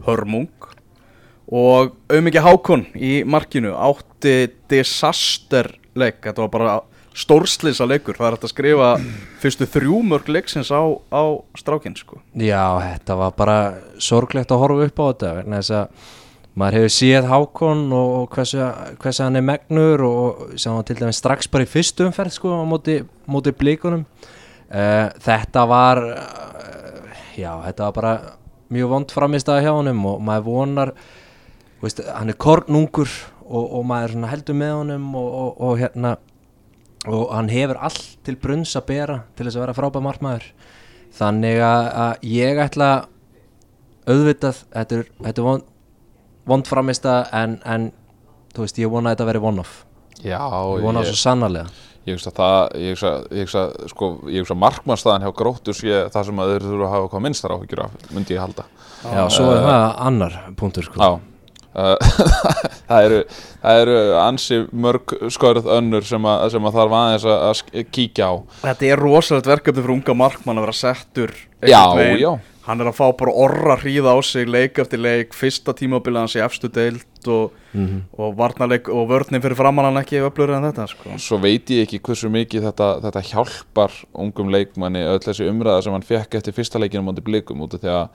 hörmung og auðmikið hákon í markinu átti disaster leik. Þetta var bara stórslisa leikur Það er hægt að skrifa fyrstu þrjú mörk leiksins á, á strákinn sko. Já, þetta var bara sorglegt að horfa upp á þetta vegna þess að maður hefur séð Hákon og hversu, hversu hann er megnur og sem hann til dæmis strax bara í fyrstu umferð sko á móti, móti blíkunum uh, þetta var uh, já, þetta var bara mjög vond framist að hjá honum og maður vonar veist, hann er kornungur og, og maður heldur með honum og, og, og hérna og hann hefur allt til brunns að bera til þess að vera frábæð markmaður þannig að, að ég ætla auðvitað þetta er, þetta er vond, vond framista en, en þú veist ég vona að þetta veri one-off Já, ég vona það svo sannarlega Ég hugsa það, ég hugsa, ég hugsa, sko, ég hugsa markmannstæðan hjá gróttu sé það sem að þeir þurfa að hafa hvað minnstar áhyggjur af, myndi ég halda. já, svo er það annar punktur sko. Já, það, eru, eru ansi mörg skörð önnur sem að, sem að þarf aðeins að, kíkja á. Þetta er rosalegt verkefni fyrir unga markmann að vera settur Já, já. Hann er að fá bara orra hríða á sig leik eftir leik, fyrsta tímabilið hans í efstu deild og, Mhm. og varnarleik og vörninn fyrir framann hann ekki öflur en þetta sko. Svo veit ég ekki hversu mikið þetta, þetta hjálpar ungum leikmanni öll þessi umræða sem hann fekk eftir fyrsta leikinu mútið blikum út af því að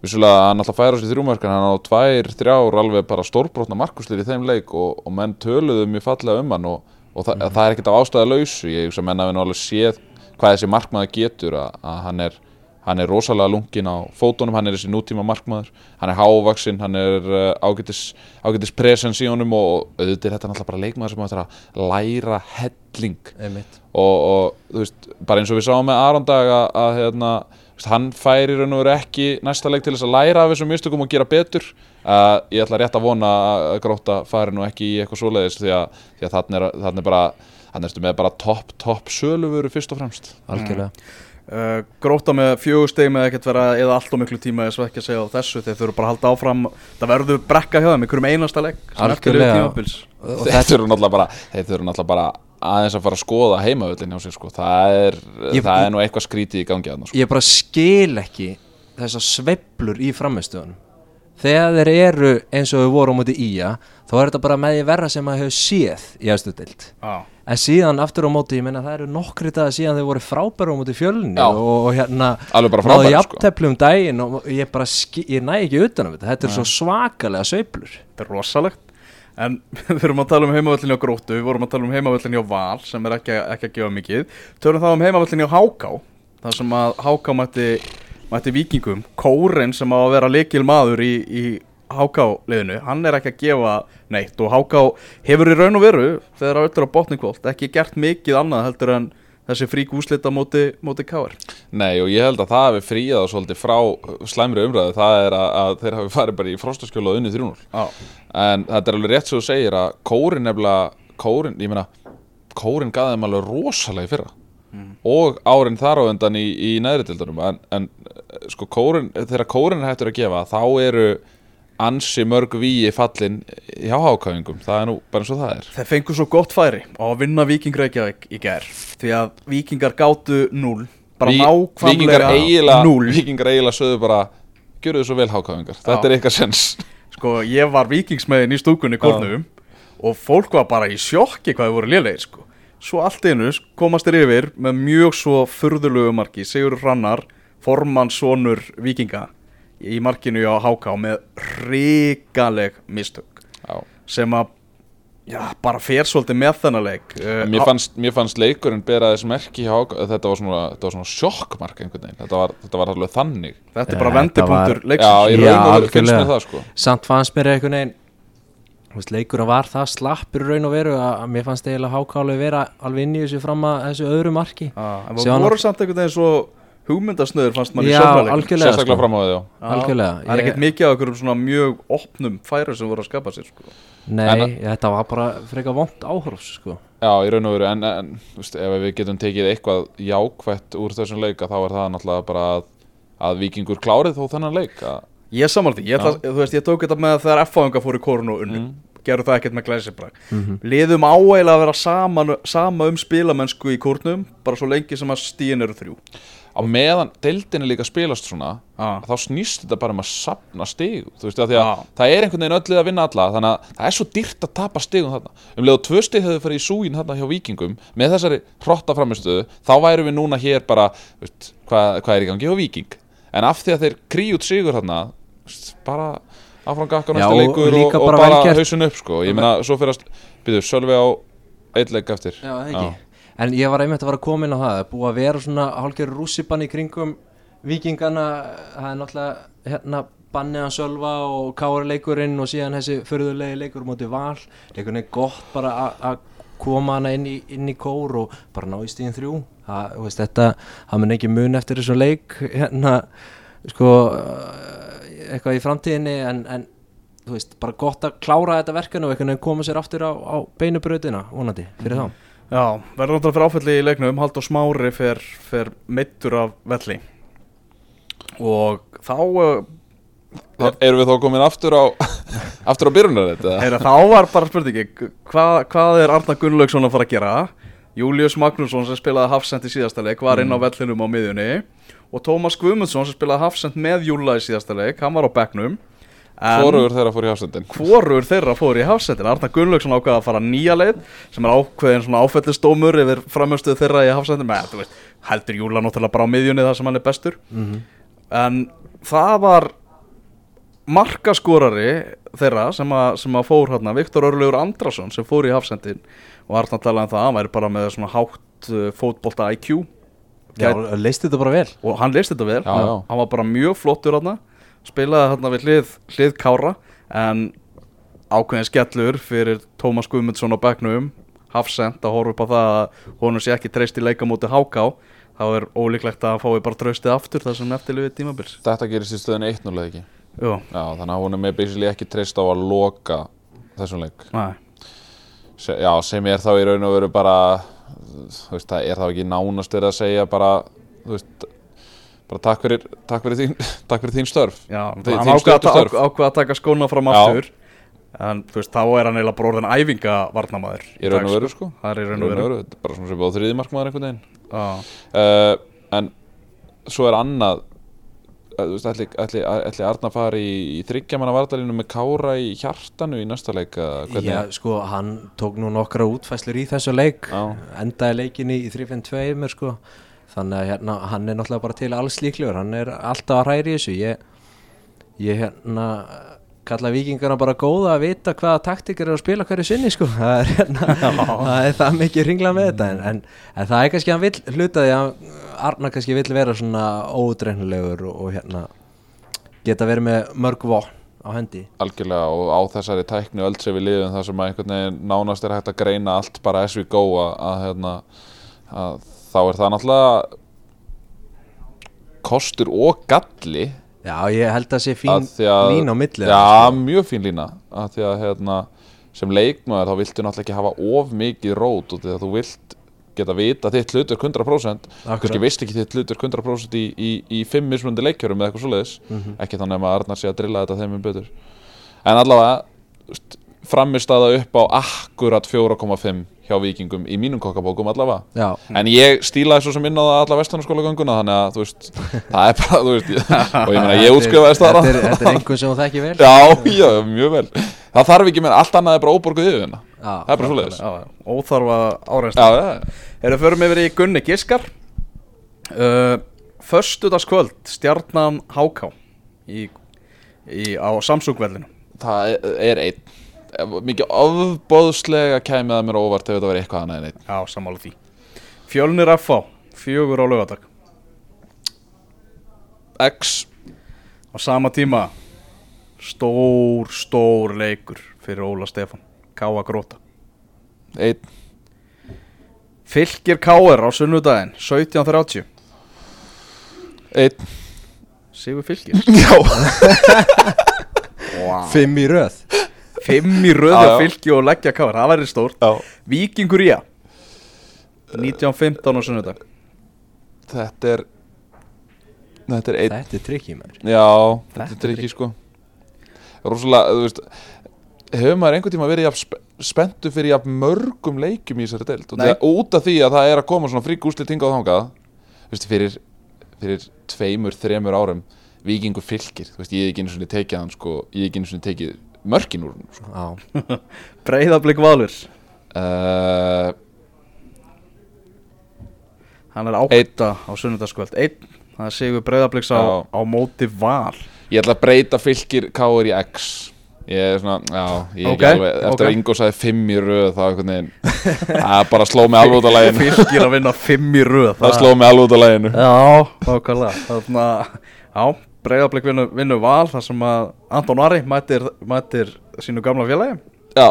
vissulega hann alltaf færa sér þrjúmarkan hann á tvær, þrjár alveg bara stórbrotna markuslir í þeim leik og, og menn töluðu mjög fallega um hann og, og það, það er ekkert af ástæða lausu. Ég hugsa að menn hafi nú alveg séð hvað þessi markmaður getur að, að hann er hann er rosalega lungin á fótunum hann er þessi nútíma markmaður, hann er hávaksinn hann er uh, ágætis, ágætis presens í honum og auðvitað er þetta náttúrulega bara leikmaður sem hættir að læra helling. Og, og þú veist, bara eins og við sáum með Arondag að, að hérna, hann færi raun og veru ekki næsta leik til þess að læra af þessum mistökum og gera betur. Uh, ég ætla rétt að vona að gróta færi nú ekki í eitthvað svoleiðis því að, því að þannig er, þannig er bara þannig ertu með bara topp, topp söluvöru fyrst og fremst. Algjörlega. Uh, gróta með fjögusteg með ekkert vera eða allt og miklu tíma eða svo ekki að segja á þessu þeir þurfa bara að halda áfram. Það verður brekka hjá þeim, einhverjum einasta og þeir þurfa náttúrulega bara aðeins að fara að skoða heimavöllin hjá sér sko. það er, Ég- það er nú eitthvað skrítið í gangi að sko. ég bara skil ekki þessar sveiflur í framistöðunum þegar þeir eru eins og við vorum á móti ía þá er þetta bara með því verra sem maður hefur séð í aðstu deild Já. en síðan aftur á móti, ég meina það eru nokkri dagar síðan þeir voru frábæru á móti fjölni Já. og, og hérna alveg bara náðu frábæri sko. um daginn og ég bara ski, ég næ ekki utan um þetta þetta er svo svakalega sveiflur Þetta er rosalegt En við erum að tala um heimavöllin hjá Gróttu Við vorum að tala um heimavöllin hjá Val sem er ekki, ekki að gefa mikið. Tölum þá um heimavöllin hjá Háká Það sem að Háká mætti, mætti vikingum Kóren sem á að vera leikil maður í, í Háká liðinu Hann er ekki að gefa neitt Og Háká hefur í raun og veru Þegar það öllu á botningvolt Ekki gert mikið annað heldur en þessi frík úslita móti, móti Káar Nei og ég held að það hefur fríðað svolítið frá slæmri umræðu. Það er að, að þeir hafi farið bara í frostaskjóla og unni 3-0 Já, en þetta er alveg rétt svo þú segir að kórin nefnilega kórin, ég meina kórin gaði þeim alveg rosalega í fyrra. Og árin þar á undan í, í neðri dildunum en, en eh, sko kórin, þegar kórin hættur að gefa þá eru ansi mörg víi fallin hjá hákáingum það er nú bara eins og það er. Þeir fengu svo gott færi á að vinna Víking Reykjavík í gær Því að Víkingar gátu 0 Bara Ví- nákvæmlega 0 Víkingar eiginlega sögðu bara Gjöru þið svo vel hákáingar, þetta er eitthvað sens. Sko, ég var vikingsmeðin í stúkunni kórnum og fólk var bara í sjokki hvað þau voru lélegir, sko. Svo allt einu komast þér yfir með mjög svo furðulegu marki, Sigur Hrannar, formannssonur vikinga í markinu á HK með ríkaleg mistök. Já, sem að, já, bara fer svolítið með þennan leik. Uh, mér fannst, mér fannst leikurinn bera þess merki hjá Háka þetta var svona, þetta var svona sjokkmark einhvern veginn, þetta var, þetta var alveg þannig. Þetta er Já, bara vendipunktur já, leiksins. Í Já, raun og veru finnst mér það sko. Samt fannst mér einhvern veginn leikurinn var það slappur í raun og veru að mér fannst eiginlega hákálega vera alveg inn í þessu fram að þessu öðru marki. Já, en voru samt einhvern veginn svo hugmyndasnöður fannst mann í algjörlega sérstaklega sko. fram á því, það er Ég- ekkert mikið af einhverjum svona mjög opnum færi sem voru að skapa sér sko. Nei, En- þetta var bara frekar vond áhorfs sko. Já, í raun og veru, en, en veist, ef við getum tekið eitthvað jákvætt úr þessum leika þá er það náttúrulega bara að, að vikingur klárið þó þennan leik að, ég því, ég, ætla, þú veist, ég tók þetta með þegar F-fáinga fóru í korun og unnu Mm. gerðu það ekkert með glæsibrak Mhm. liðum áeila að vera sama, sama um spilamennsku í kórnum bara svo lengi sem að stíin eru þrjú á meðan deildin er líka að spilast svona ah. þá snýst þetta bara um að sapna stig þú veist, af því að Já. það er einhvern veginn öll að vinna alla þannig að það er svo dýrt að tapa stigum þarna um leið og tvö stig hefur farið í súgin þarna hjá vikingum með þessari hrotta framistöðu þá værum við núna hér bara þú veist, hvað, hvað er í gangi hjá viking en af því að þeir kríu út sigur þarna þú veist, bara áfram gakka næsta leikur og, líka og bara bara, hausin upp sko. ég meina, svo fyrir að byrju, Sölvi á eitt leik eftir Já, það ekki En ég var einmitt að koma inn á það búið að vera svona hálfgerður rússibann í kringum vikingana Það er náttúrulega hérna bannið hann sölva og kára leikurinn og síðan þessi förðulegi leikur móti val. Leikurinn er gott bara að- koma hana inn í, inn í kór og bara ná í stíðin þrjú. Það, veist, þetta, það mun ekki mun eftir þessu leik hérna, sko eh, eitthvað í framtíðinni en, en þú veist, bara gott að klára þetta verkefni og veginn koma sér aftur á, á beinubrautina, vonandi, fyrir þá Já, verður náttúrulega fyrir áfælli í leiknum. Haldur Smári fer meittur af velli. Og þá uh, Er, erum við þá komin aftur á aftur á byrjunar þetta? heyra, þá var bara spurningi hvað, hvað er Arna Gunnlaugsson að fara að gera? Július Magnússon sem spilaði Hafsend í síðasta leik var inn á vellinum á miðjunni. Og Tómas Guðmundsson sem spilaði Hafsend með Júla í síðasta leik, hann var á bekknum Hvorugur þeirra fór í hafsendin. hvorur þeirra fór í hafsendin. Arna Gunnlaugsson ákvaða að fara nýja leið sem er ákveðin svona áfællistómur yfir framjöstuð þeirra í hafsendin. Með, þú veist, heldur Júla náttúrulega bara á miðjunni þar sem hann er bestur. En það var markaskorari þeirra sem að, sem að fór hérna Viktor Örlegur Andrason sem fór í hafsendin. Og Arna talaði um það að hann væri bara með svona hátt uh, fótbolta IQ Já, leist þetta bara vel. Og hann leist þetta vel. Já, já. hann var bara mjög flottur hann spilaði hann við hlið, hlið Kára en ákveðin skellur fyrir Tómas Guðmundsson á bekknum hafsend að horfa upp á það að honum sé ekki treyst í leika múti háká þá er ólíklegt að hann fái bara tröstið aftur þar sem eftirlifið tímabils. Þetta gerist í stöðinu 1-0 eða ekki? Jú, Já, þannig að hún er basically ekki treyst á að loka þessum leik. Se, Já, sem er þá í raun og veru bara þú veist, það er þá ekki nánast verið að segja bara, þú veist bara takk fyrir, takk fyrir, þín, takk fyrir þín störf. Já, Þi- hann þín ákvað að, að taka skóna fram aftur. En þú veist, þá er hann eiginlega bara orðin æfingavarnamaður í raun og veru sko. það er í raun og veru. er bara svona sem búið þriðimarkmaður einhvern veginn. Já. uh, En svo er annað uh, þú veist, ætli, ætli, ætli Arna fari í, í þryggjamanna vartalínu með Kára í hjartanu í næsta leik eða hvernig? Já, sko, hann tók nú nokkra útfæslur í þessu leik. Já. endaði leikinni í 3-5-2 sko. Þannig að hérna, hann er náttúrulega bara til alls líklegur, hann er alltaf að hræri þessu. Ég, ég hérna kalla vikingarna bara góða að vita hvaða taktikar er að spila hverju sinni sko. það, er, hérna, það er það mikið ringla með þetta. En, en, en það er kannski hann vill hluta því að Arna kannski vill vera svona ódreifnulegur og, og hérna geta verið með mörg vopn á hendi. Algjörlega og á þessari tækni öll sem við liðum þar sem að einhvern veginn nánast er hægt að greina allt bara as we go að, að, hérna, að þá er það náttúrulega kostur og galli Já, ég held að sé fín að lína á milli já, sko. mjög fín lína að því að hérna, sem leikmaður þá viltu náttúrulega ekki hafa of mikið rót og því að þú vilt geta vita þitt hlutverk 100% Akkurat. kannski veist ekki þitt hlutverk 100% í, í, í fimm mismunandi leikjörum eða eitthvað svoleiðis Mhm. ekki þannig að Arnar sé að drilla þetta þeim um betur en allavega framistaða upp á akkurat 4,5 hjá vikingum í mínum kokkabókum allavega. Já, En ég stílaði svo sem inn á það alla vestunarskóla ganguna Þannig að þú veist, það er bara, þú veist ég, Og ég meina, ég útskrifaði Þetta staðar er, þetta er einhvern sem þú þekki vel. Já, já, mjög vel. Það þarf ekki meina, allt annað er bara óborguð yfir hérna Já, Það er bara svoleiðis. Já, óþarfa já, Erum við förum yfir í Gunni Giskar. Uh, Föstudagskvöld Stjarnan Háká í, í, á Samsung-vellinu það er einn mikið ofbóðslega kæmið að mér óvart ef þetta var eitthvað annað en einn. Já, sammála því. Fjölnir FH, fjögur á laugardag. X. Á sama tíma Stór, stór leikur Fyrir Óla Stefán. Káa Gróta einn. Fylgir Káar á sunnudaginn 17.30 einn. Sigur Fylgir Já. Wow. Fimm í röð Fimm í Já, röði að fylgja og leggja Káar Það væri stórt. Já. Víkingur Ía. 19.15 á sunnudag. Þetta er Þetta er einn Þetta er trikki maður. Já, Þetta þetta er er ekki sko. Rósalega, þú veist Hefur maður einhvern tíma verið jafn spe spenntu fyrir jafn mörgum leikjum í þessari deild? Og það, út af því að það er að koma svona frík úslit hingað og þangað Þú veist, fyrir, fyrir tveimur, þremur árum Víkingur fylgir, þú veist, ég hef ekki einu svona tekið hann sko, ég hef ekki einu svona tekið mörkin úr hann sko. Já, Breiðablík Valur. Uh, Hann er átta á sunnudagskvöld. Einn. Það Sigur Breiðablíks á, á móti Val. Ég ætla að breyta fylgir Káur í X. Ég er svona, já, ég er Ok, ekki alveg Eftir ok. að Ingo sagði fimm í röð þá einhvern veginn Það bara sló mig alveg út af læginu Fylgir að vinna fimm í röð Það sló mig alveg út af læginu Já, nákvæmlega. Þannig að, já, Breiðablík vinnu, vinnu Val þar sem að Anton Ari mætir, mætir sínu gamla félagi. Já,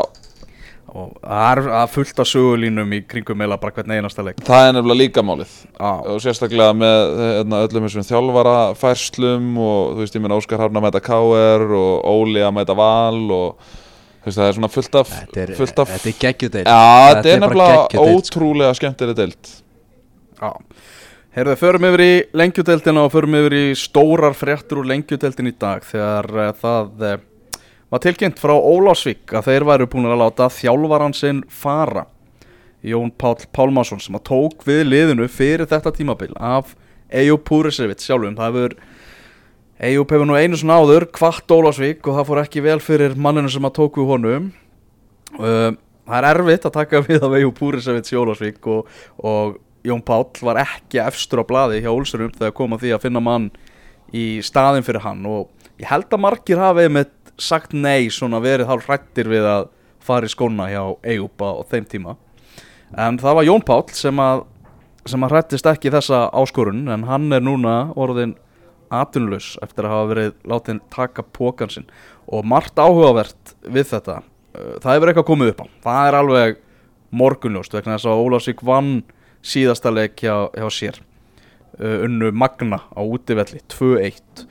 og það er að fullt af sögulínum í kringum eða bara hvern einasta leik. Það er nefnilega líka málið. Já, og sérstaklega með hérna, öllum þessum þjálfara færslum og þú veist ég meina Óskar Hafna að mæta KR og Óli að mæta Val og þú veist það er svona fullt af þetta er, fullt af þetta er geggjudeild Já, þetta er bara nefnilega sko. ótrúlega skemmtileg deild. Já Heyrðu, förum yfir í lengjudeldina og förum yfir í stórar fréttur úr lengjudeldin í dag þegar uh, það uh, var tilkynnt frá Ólásvík að þeir væru búin að láta þjálfaran sinn fara. Jón Páll Pálmarsson sem að tók við liðinu fyrir þetta tímabil af Eyjúb Púrisevits sjálfum. Það hefur Eyjúb hefur nú einu svona áður kvart Ólásvík og það fór ekki vel fyrir manninu sem að tók við honum. Uh, það er erfitt að taka við af Eyjúb Púrisevits í Ólásvík og, og Jón Páll var ekki efstur á blaði hjá Olsurum þegar kom að því að finna mann í staðin fyrir hann og ég held að margir hafi með sagt nei svona verið hálf hrættir við að fara í skóna hjá Eyjúb á þeim tíma. En það var Jón Páll sem að sem að hrættist ekki þessa áskorun en hann er núna orðin atvinnlaus eftir að hafa verið látin taka pókan sinn. Og margt áhugavert við þetta. Það hefur eitthvað komið upp á. Það er alveg morgunljóst vegna þess að Ólafsvík vann síðasta leik hjá, hjá sér. Uh, unnu Magna á útivelli 2-1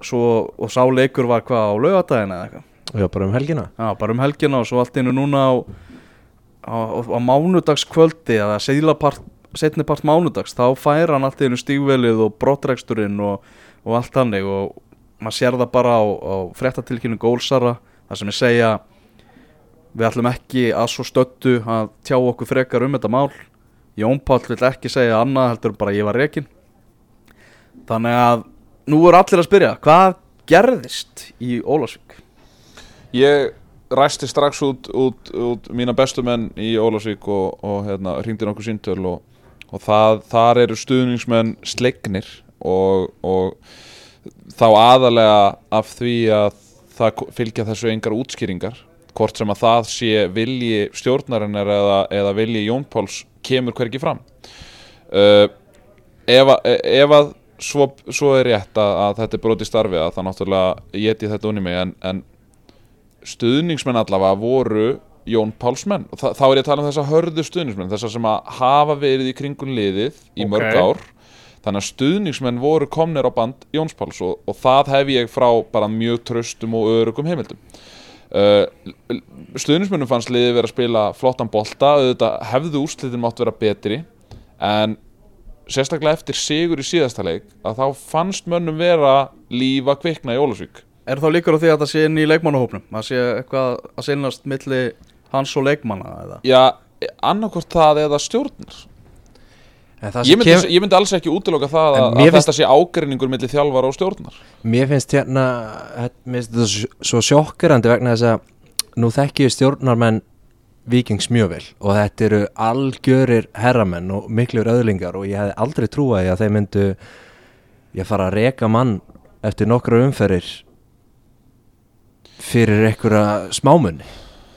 svo, og sá leikur var hvað á laugadaginn eða eitthvað? Já, bara um helgina. Já, bara um helgina og svo allt innu núna á, á, á mánudagskvöldi eða seðlapart, setnipart mánudags þá fær hann allt innu stígvelið og brottreksturinn og, og allt hannig og maður sér það bara á, á fréttatilkynning Gólsara þar sem ég segja við ætlum ekki að svo stöttu að tjá okkur frekar um þetta mál Jón Páll vill ekki segja annað heldur bara ég var rekin þannig að nú er allir að spyrja hvað gerðist í Ólasvík Ég ræsti strax út, út, út mína bestu menn í Ólafsvík og, og hérna, hringdi nokkuð síntöl og, og það, þar eru stuðningsmenn slegnir og, og þá aðalega af því að það fylgja þessu engar útskýringar hvort sem að það sé vilji stjórnarinnar eða, eða vilji Jón Páls kemur hvergi fram. Uh, ef, að- ef að svo, svo er rétt að, að þetta er broti starfi að það náttúrulega geti þetta unni mig en, en stuðningsmenn allavega voru Jón Páls menn. Og þa þá er ég að tala um þessa hörðu stuðningsmenn þessar sem að hafa verið í kringun liðið í Ok. mörg ár. Þannig að stuðningsmenn voru komnir á band Jóns Páls og, og það hef ég frá bara mjög tröstum og örugum heimildum uh, stuðningsmennum fannst liðið verið að spila flottan bolta auðvitað hefðu úrslitin mátt vera betri en sérstaklega eftir sigur í síðasta leik að þá fannst mönnum vera líf að kvikna í Ólasvík Er þá líkur á því að það sé inn í leikmannahópnum? Það sé eitthvað að seinast milli hans og leikmanna eða? Já, annarkvort það eða það ég myndi, kem- ég myndi alls ekki útiloka það að, að finnst- þetta sé ágreiningur milli þjálfara og stjórnar. Mér finnst hérna Mér finnst þetta svo- sjokkerandi vegna þess að nú þekki ég stjórnarmenn vikings mjög vel og þetta eru algjörir herramenn og miklur öðlingar og ég hefði aldrei trúað að þeir myndu ég fara að reka mann eftir nokkra umferðir fyrir einhverja smámunni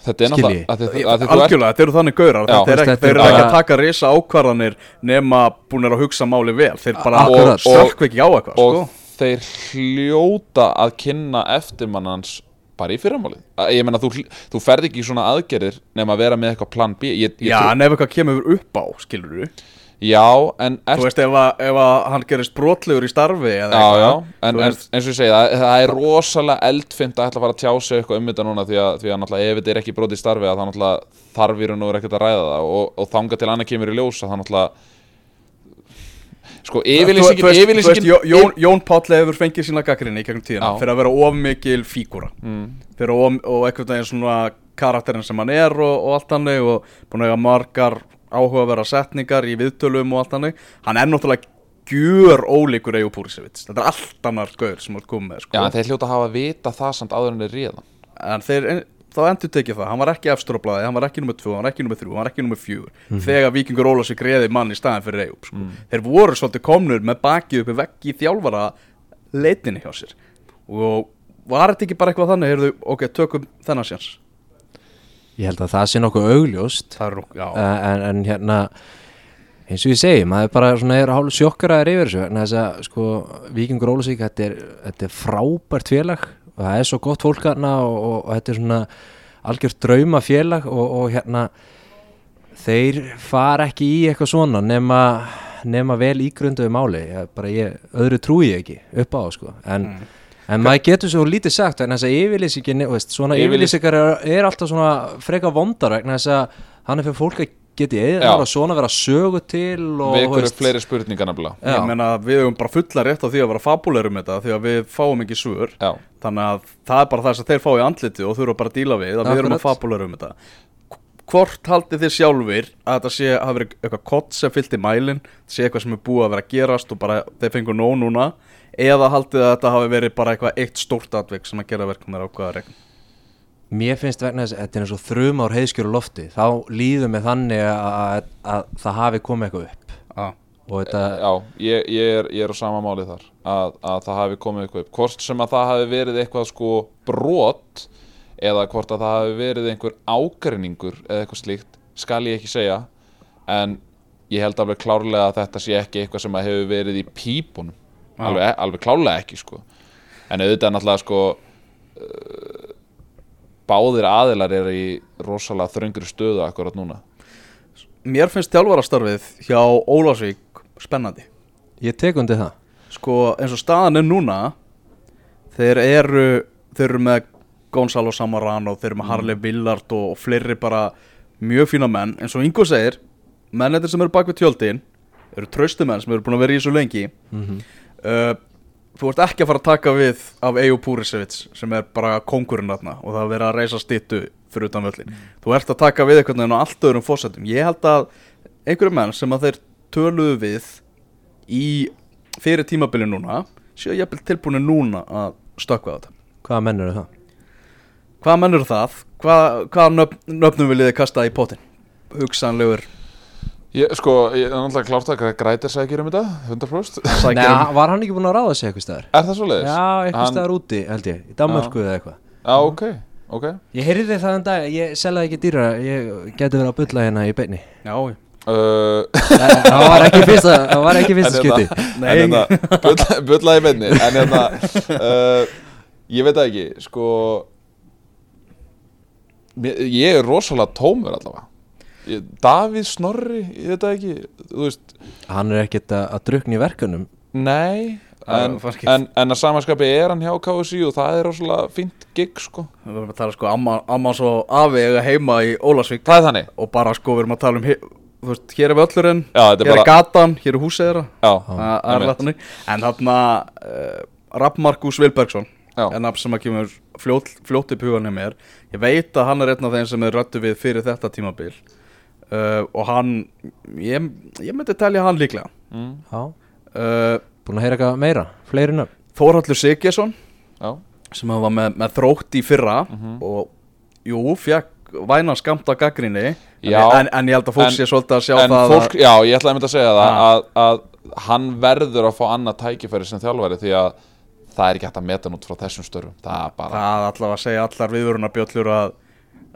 þetta er náttúrulega að þið- að þið- þú ert- Algjörlega, þetta eru þannig gaurar. Þetta er ekki, Þetta Þeir eru ekki bara- að taka risa ákvarðanir nema búin að hugsa máli vel. Þeir bara stökkvi ekki á eitthvað og sko. þeir hljóta að kynna eftirmannans bara í fyrramálið. Ég meina þú, þú ferð ekki í svona aðgerðir nema að vera með eitthvað plan B. Ég, ég Já, ef eitthvað kemur upp á, skilur du já en er, Þú veist, ef, að, ef að hann gerist brotlegur í starfi já, já, en, veist, eins og ég segi það, það er rosalega eldfimt að ætla að fara að tjá sig eitthvað um þetta núna því að, því að náttúrulega ef þetta er ekki brotið í starfi að það náttúrulega þarf í raun og verið ekkert að ræða það. Og, og þanga til annað kemur í ljós að það náttúrulega sko yfirlýsingin yfirlýsingin Jón, Jón, Jón Páll hefur fengið sína gaggrinni í gegnum tíðina fyrir að vera of mikil fígúra. Mm, fyrir of, og eitthvað veginn svona karakterin sem hann er og, og allt hannig og búin að eiga margar áhugaverða setningar í viðtölum og allt hannig hann er náttúrulega gjör ólíkur Eyjó Púrisevits. Þetta er allt annar gaur sem hann kom með sko. já en þeir hljóta að hafa að vita það samt áður en þeir réðan en þeir, þá endur tekið það. Hann var ekki blaði, hann var ekki nummer 2 hann var ekki nummer 3, hann var ekki nummer 4 þegar Víkingur Ólafsvík reði mann í staðin fyrir Eyjó sko. þeir voru svolítið komnur með bakið uppi veggi í þjálfara leitinni hjá sér. Og var þetta ekki bara eitthvað þannig? Heyrðu, ok, tökum þennan séns Ég held að það sé nokkuð augljóst. Er, já, Eh, en, en hérna eins og ég segi, maður bara svona er hálf sjokkaraður yfir þessu vegna þess að sko Víkingur Ólusvík, þetta er, þetta er frábært félag og það er svo gott fólk hérna og, og, og þetta er svona algjört drauma félag og, og hérna þeir fara ekki í eitthvað svona nema, nema vel ígrunduðu máli. Ég, bara ég, öðru trúi ég ekki upp á það, sko. En, en maður getur svo lítið sagt vegna þess að yfirlýsingin, þú veist, svona Yfirlýs- yfirlýsingar er, er alltaf svona freka vondar vegna þess að hann er fyrir fólk að geti Já. eða svona vera sögu til og við ykkur veist, fleiri spurningar nefnilega. Ég meina við höfum bara fulla rétt á því að vera fabulegur um þetta því að við fáum ekki svör. Já, þannig að það er bara það sem þeir fá í andliti og þurfa bara að díla við að við erum að Akkurat. fabulegur um þetta. Hvort haldið þið sjálfur að þetta sé hafi verið eitthvað kott sem fyllt í mælin sé eitthvað sem er búið að vera að gerast og bara þeir fengur nóg núna eða haldið að þetta hafi verið bara eitthvað eitt stórt atvik sem að gera verkum þar ákvaða regn mér finnst vegna þess að þetta er eins og þrjum ár heiðskjöru lofti þá líður með þannig að, að, að það hafi komið eitthvað upp ah. og þetta, já ég, ég, er, ég er á sama máli þar að, að það hafi komið eitthvað upp hvort sem að það hafi verið eitthvað sko brot eða hvort að það hafi verið einhver ágreiningur eða eitthvað slíkt skal ég ekki segja en ég held alveg klárlega að þetta sé ekki eitthvað sem að hefur verið í pípunum. Alveg, alveg klárlega ekki sko. En auðvitað náttúrulega sko uh, báðir aðilar eru í rosalega þröngri stöðu akkurat núna. Mér finnst þjálfarastarfið hjá Ólafsvík spennandi. Ég tek undir það. Sko eins og staðan er núna þeir eru þeir eru með Gonzalo Samarano þeir eru með Harley Villard og, og fleiri bara mjög fína menn. Eins og Ingo segir mennettir sem eru bak við tjöldin eru traustu menn sem eru búin að vera í þessu lengi uh, þú ert ekki að fara að taka við af Ejo Púrisevits sem er bara kongurinn þarna og það er verið að reysa stittu fyrir utan völlin þú ert að taka við einhvern veginn á allt öðrum fósettum ég held að einhverju menn sem að þeir töluðu við í fyrir tímabili núna séu jafnvel tilbúinu núna að stökkva þetta hvaða menn eru það? Hvað mennur það? Hvað, hvað nöfn, nöfnum viljið þið kasta í pottin? Hugsanlegur ég, sko, ég er náttúrulega klárt að grætir sækir um þetta 100% sækir Nei, um var hann ekki búin að ráða sig eitthvað staðar? Er það svo leiðis? Já, eitthvað Hann- staðar úti, held ég, í Danmörku eða eitthvað. Já, ok, ok. Ég heyrði það en dag, ég selði ekki dýra ég geti verið að bulla hérna í beinni. Já, uh, Það var ekki fyrsta, það var ekki fyrsta hérna- Nei. En hérna, bulla, bulla í beinni. En hérna uh, Ég veit það ekki, sko Ég er rosalega tómur allavega Davíð Snorri, ég veit það ekki Þú veist, Hann er ekkert að, að drukna í verkunum nei Það En, ekki- en, en að samanskapi er hann hjá KSI og það er rosalega fínt gig sko. Við erum að tala sko amma, amma svo afi eiga heima í Ólasvík Það er og bara sko við erum að tala um þú veist, hér er völlurinn, Já, þetta er hér er bara gatan, hér er húsið þeirra. Það það er En þarna uh, Rapp Markus Vilbergsson Já. er nafn sem að kemur fljótt, fljótt upp hugan hjá mér. Ég veit að hann er einn af þeim sem er rættu við fyrir þetta tímabil uh, og hann ég, ég myndi telja hann líklega. Mm, Já, uh, búin að heyra eitthvað meira, fleiri nöfn? Þórhallur Siggesson Já, sem hann var með, með þrótt í fyrra. Mhm. og jú, fekk væna skamta gaggrinni en, en, en ég held að fólk En- sé svolítið að sjá en það fólk, já, ég ætlaði að mynda að segja það Ja. að, að hann verður að fá annað tækifæri sem þjálfari því að það er ekki hægt að meta hann út frá þessum störfum. Það er bara, Það allavega að segja allar viðvörunarbjöllur að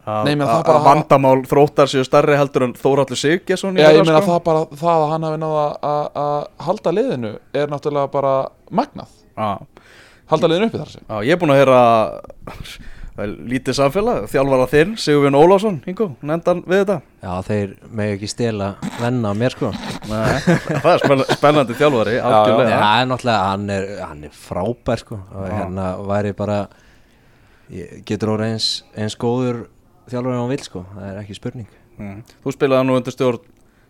að, Nei, menn að, það bara að hafa- vandamál þróttar séu starri heldur en Þóraldur Siggesson í já, ég meina sko. það bara það að hann hafi náða að- að halda liðinu er náttúrulega bara magnað. Já, halda liðinu uppi þar sem. Já, ég er búin að heyra lítið samfélag, þjálfara þinn Sigurvin Ólásson, Ingo, nefndan við þetta. Já, þeir megi ekki stela venna mér sko. Nei, það er spenn, spennandi þjálfari, já. Já, algjörlega. Það er náttúrulega, hann er, hann er frábær sko. Og Já. hérna væri bara ég- getur orðið eins, eins góður þjálfur en hann vil sko, það er ekki spurning. Mm. Þú spilaði nú undir stjórn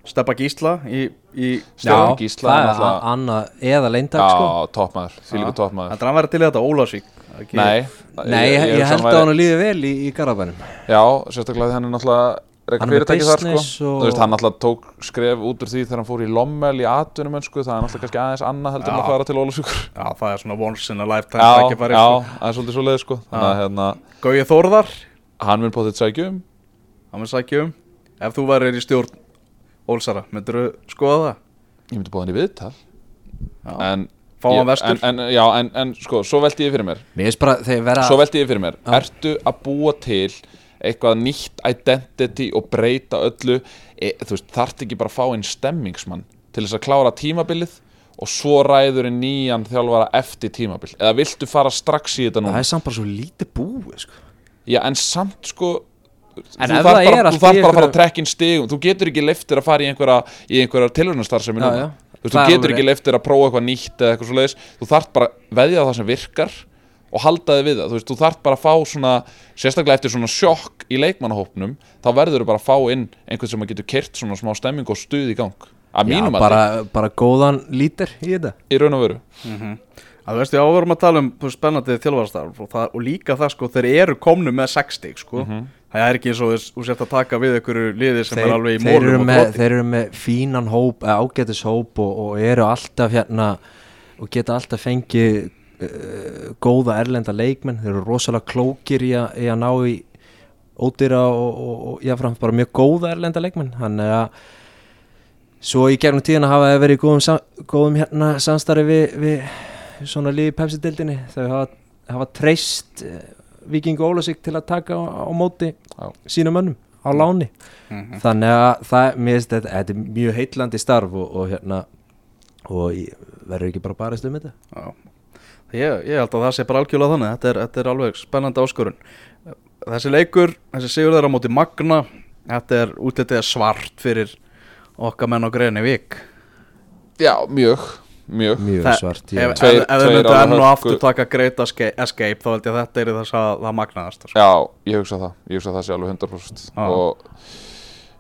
Steppa Gísla í, í Stefán Gísla það er er náttúrulega- a- annað eða leindag sko. já, toppmaður, fylgur toppmaður. Þetta er hann verið til þetta Ólásvík ekki- nei, Nei, ég, ég, hugsa held að væri- hann líði vel í, í Garabænum Já, sérstaklega því hann er náttúrulega Hann er með fyrirtæki þar sko. business og- Þú veist, hann náttúrulega tók skref út úr því þegar hann fór í Lommel í atvinnum sko, það er náttúrulega kannski aðeins annað heldur en Já. að fara til Ólusvíkur Já, það er svona once in a lifetime Já, já, sko. það er svolítið svo leið sko. Þannig að hérna, Gauði Þórðar, hann mun potið sækjum hann mun sækja um. Ef þú værir í stjórn Ólsara, myndir þú skoða það? Ég myndi búið hann í viðtal. Já. En Fá hann vestur? en, en, Já, en, en sko, svo velti ég fyrir mér. Mér finnst bara, þeir vera Svo velti ég fyrir mér, Já. ertu að búa til eitthvað nýtt identity og breyta öllu? E, þú veist, þarft ekki bara að fá einn stemmingsmann til þess að klára tímabilið og svo ræður en nýjan þjálfara eftir tímabil, eða viltu fara strax í þetta Það núna, er samt bara svo lítið búið sko já en samt sko En þú ef þarf það bara, er bara að fara að trekka inn stigum þú getur ekki leiftir að fara í einhverja í einhverja tilhörnastarfsemi Já, núna. já. þú, Það þú er getur alveg ekki leiftir að prófa eitthvað nýtt eða eitthvað svo leiðis þú þarf bara að veðja á það sem virkar og halda þig við það, þú þú þarf bara að fá svona, sérstaklega eftir svona sjokk í leikmannahópnum, þá verður þú bara að fá inn einhvern sem að getur kert svona smá stemming og stuð í gang, að mínum að bara, bara góðan lítir í þetta. Í raun og veru. Að þú veist, já, við vorum að tala um spennandi þjálfarastarf og, það- og líka það, sko, þeir eru komnu með 60, sko. Það er ekki eins og þess- þú sért að taka við einhverju liði sem er alveg í þeir, eru mólum og með, broti þeir eru með fínan hóp, eða ágætis hóp og, og eru alltaf hérna og geta alltaf fengið uh, góða erlenda leikmenn. Þeir eru rosalega klókir í, a, í að ná í ódýra og, og, og jáfnframt bara mjög góða erlenda leikmenn. Þannig að svo í gegnum tíðina hafa þeir verið í góðum, góðum hérna samstarfi við, við svona lífi pepsi-dildinni þau hafa, hafa treyst uh, Viking Ólasík til að taka á, á móti Já. sínum mönnum á láni. Mhm. þannig að það, mér finnst þetta, þetta er mjög heitlandi starf og, og hérna og verður ekki bara barist um þetta? Já. Ég, ég held að það sé bara algjörlega þannig. Þetta er, þetta er alveg spennandi áskorun. Þessi leikur, þessi sigur þeirra á móti Magna þetta er útlitið svart fyrir okkar menn á greinu vik já, mjög, mjög. Mjög Það- svart ef, ég, ef, Tveir- ef þið tveir myndu alveg enn og aftur taka great escape, escape þá held ég að þetta er þess að það magnaðast sko. já, ég hugsa það, ég hugsa það sé alveg 100% Já. og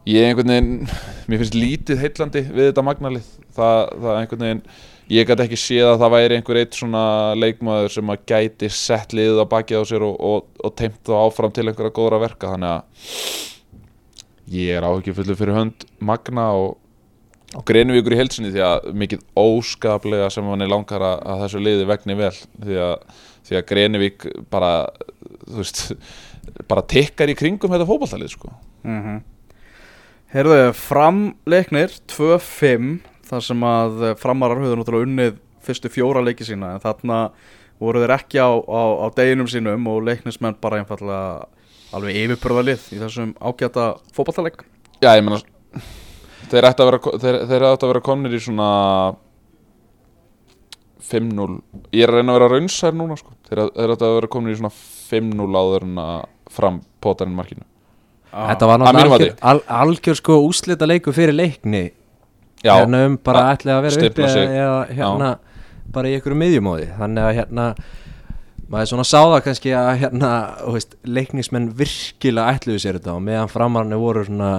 ég einhvern veginn mér finnst lítið heitlandi við þetta magnalið. Það, það einhvern veginn ég gæti ekki séð að það væri einhver eitt svona leikmaður sem að gæti sett liðið á bakið á sér og, og, og teimt þá áfram til einhverja góðra verka. Þannig að ég er áhyggjufullu fyrir hönd Magna og, og Greinvíkur í heilsinni því að mikið óskaplega sem hann er langar að, að þessu liði vegni vel því að, því að Greinvík bara þú veist bara tikkar í kringum þetta fótballtalið sko. mm -hmm. Herðu, framleiknir 2-5 þar sem að framarar höfðu náttúrulega unnið fyrstu fjóra leiki sína en þarna voru þeir ekki á, á, á deginum sínum og leiknismenn bara einfallega alveg yfirbörðalið í þessum ágæta fótballtaleik Já, ég meina þeir ætti að vera, þeir, þeir ætti að vera komnir í svona 5-0 ég er að reyna að vera raunsær núna sko. þeir, þeir ætti að vera komnir í svona 5-0 áður en að fram potarinn markinu. Þetta var náttúrulega al, algjör sko úslita leiku fyrir leikni. Já, hérna um bara að ætlaði að vera uppi eða hérna bara í einhverju miðjumóði. Þannig að hérna maður svona sá það kannski að hérna veist, leiknismenn virkilega ætluðu sér þetta og meðan framarni voru svona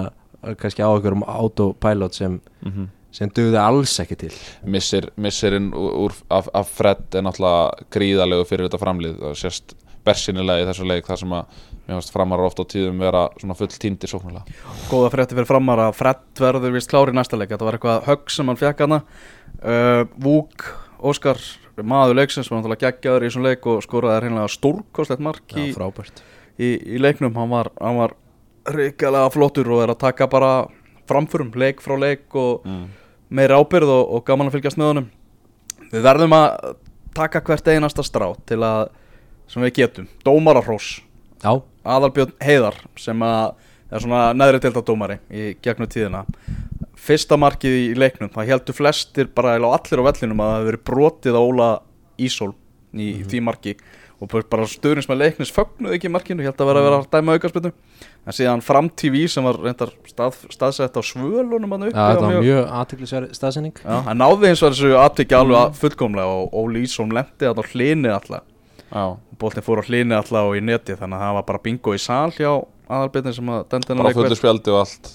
kannski á einhverjum autopilot sem, mm sem dugði alls ekki til. Missir, missirinn úr, úr, af, af Fred er náttúrulega gríðalegu fyrir þetta framlið. Það sést bersinilega í þessu leik þar sem að framarar ofta á tíðum vera svona full tíndir sóknulega Góða frétti fyrir framar að Fred verður vist klári í næsta leik. Þetta var eitthvað högg sem hann fekk hana. Uh, Vúk, Óskar maður leiksins var náttúrulega geggjaður í þessum leik og skoraði hreinlega stórkostlegt mark í, í, í leiknum. Hann var, hann var ríkilega flottur og er að taka bara framförum leik frá leik og mm. meiri ábyrð og, og gaman að fylgjast með honum. Við verðum að taka hvert einasta strá til að sem við getum, dómararós Já, Aðalbjörn Heiðar sem að er svona neðri deildadómari í gegnum tíðina. Fyrsta markið í leiknum það heldur flestir bara allir á vellinum að það hefur verið brotið á Óla Ísól í því marki og bara stöðurins með leiknis fögnuð ekki markinu, ég held að vera að vera að dæma aukarspilnu en síðan framtífi sem var reyndar stað, staðsett á svölunum uppi þetta á var mjög aðtiklisverð staðsending Já, hann náði eins og þessu aðtykja alveg að fullkomlega og Óli Ísson lendi þarna á hlini alltaf Já, Boltin fór á hlini alltaf og í neti þannig að það var bara bingo í sal hjá aðalbyrnin sem að dendina bara fullu spjaldi og allt.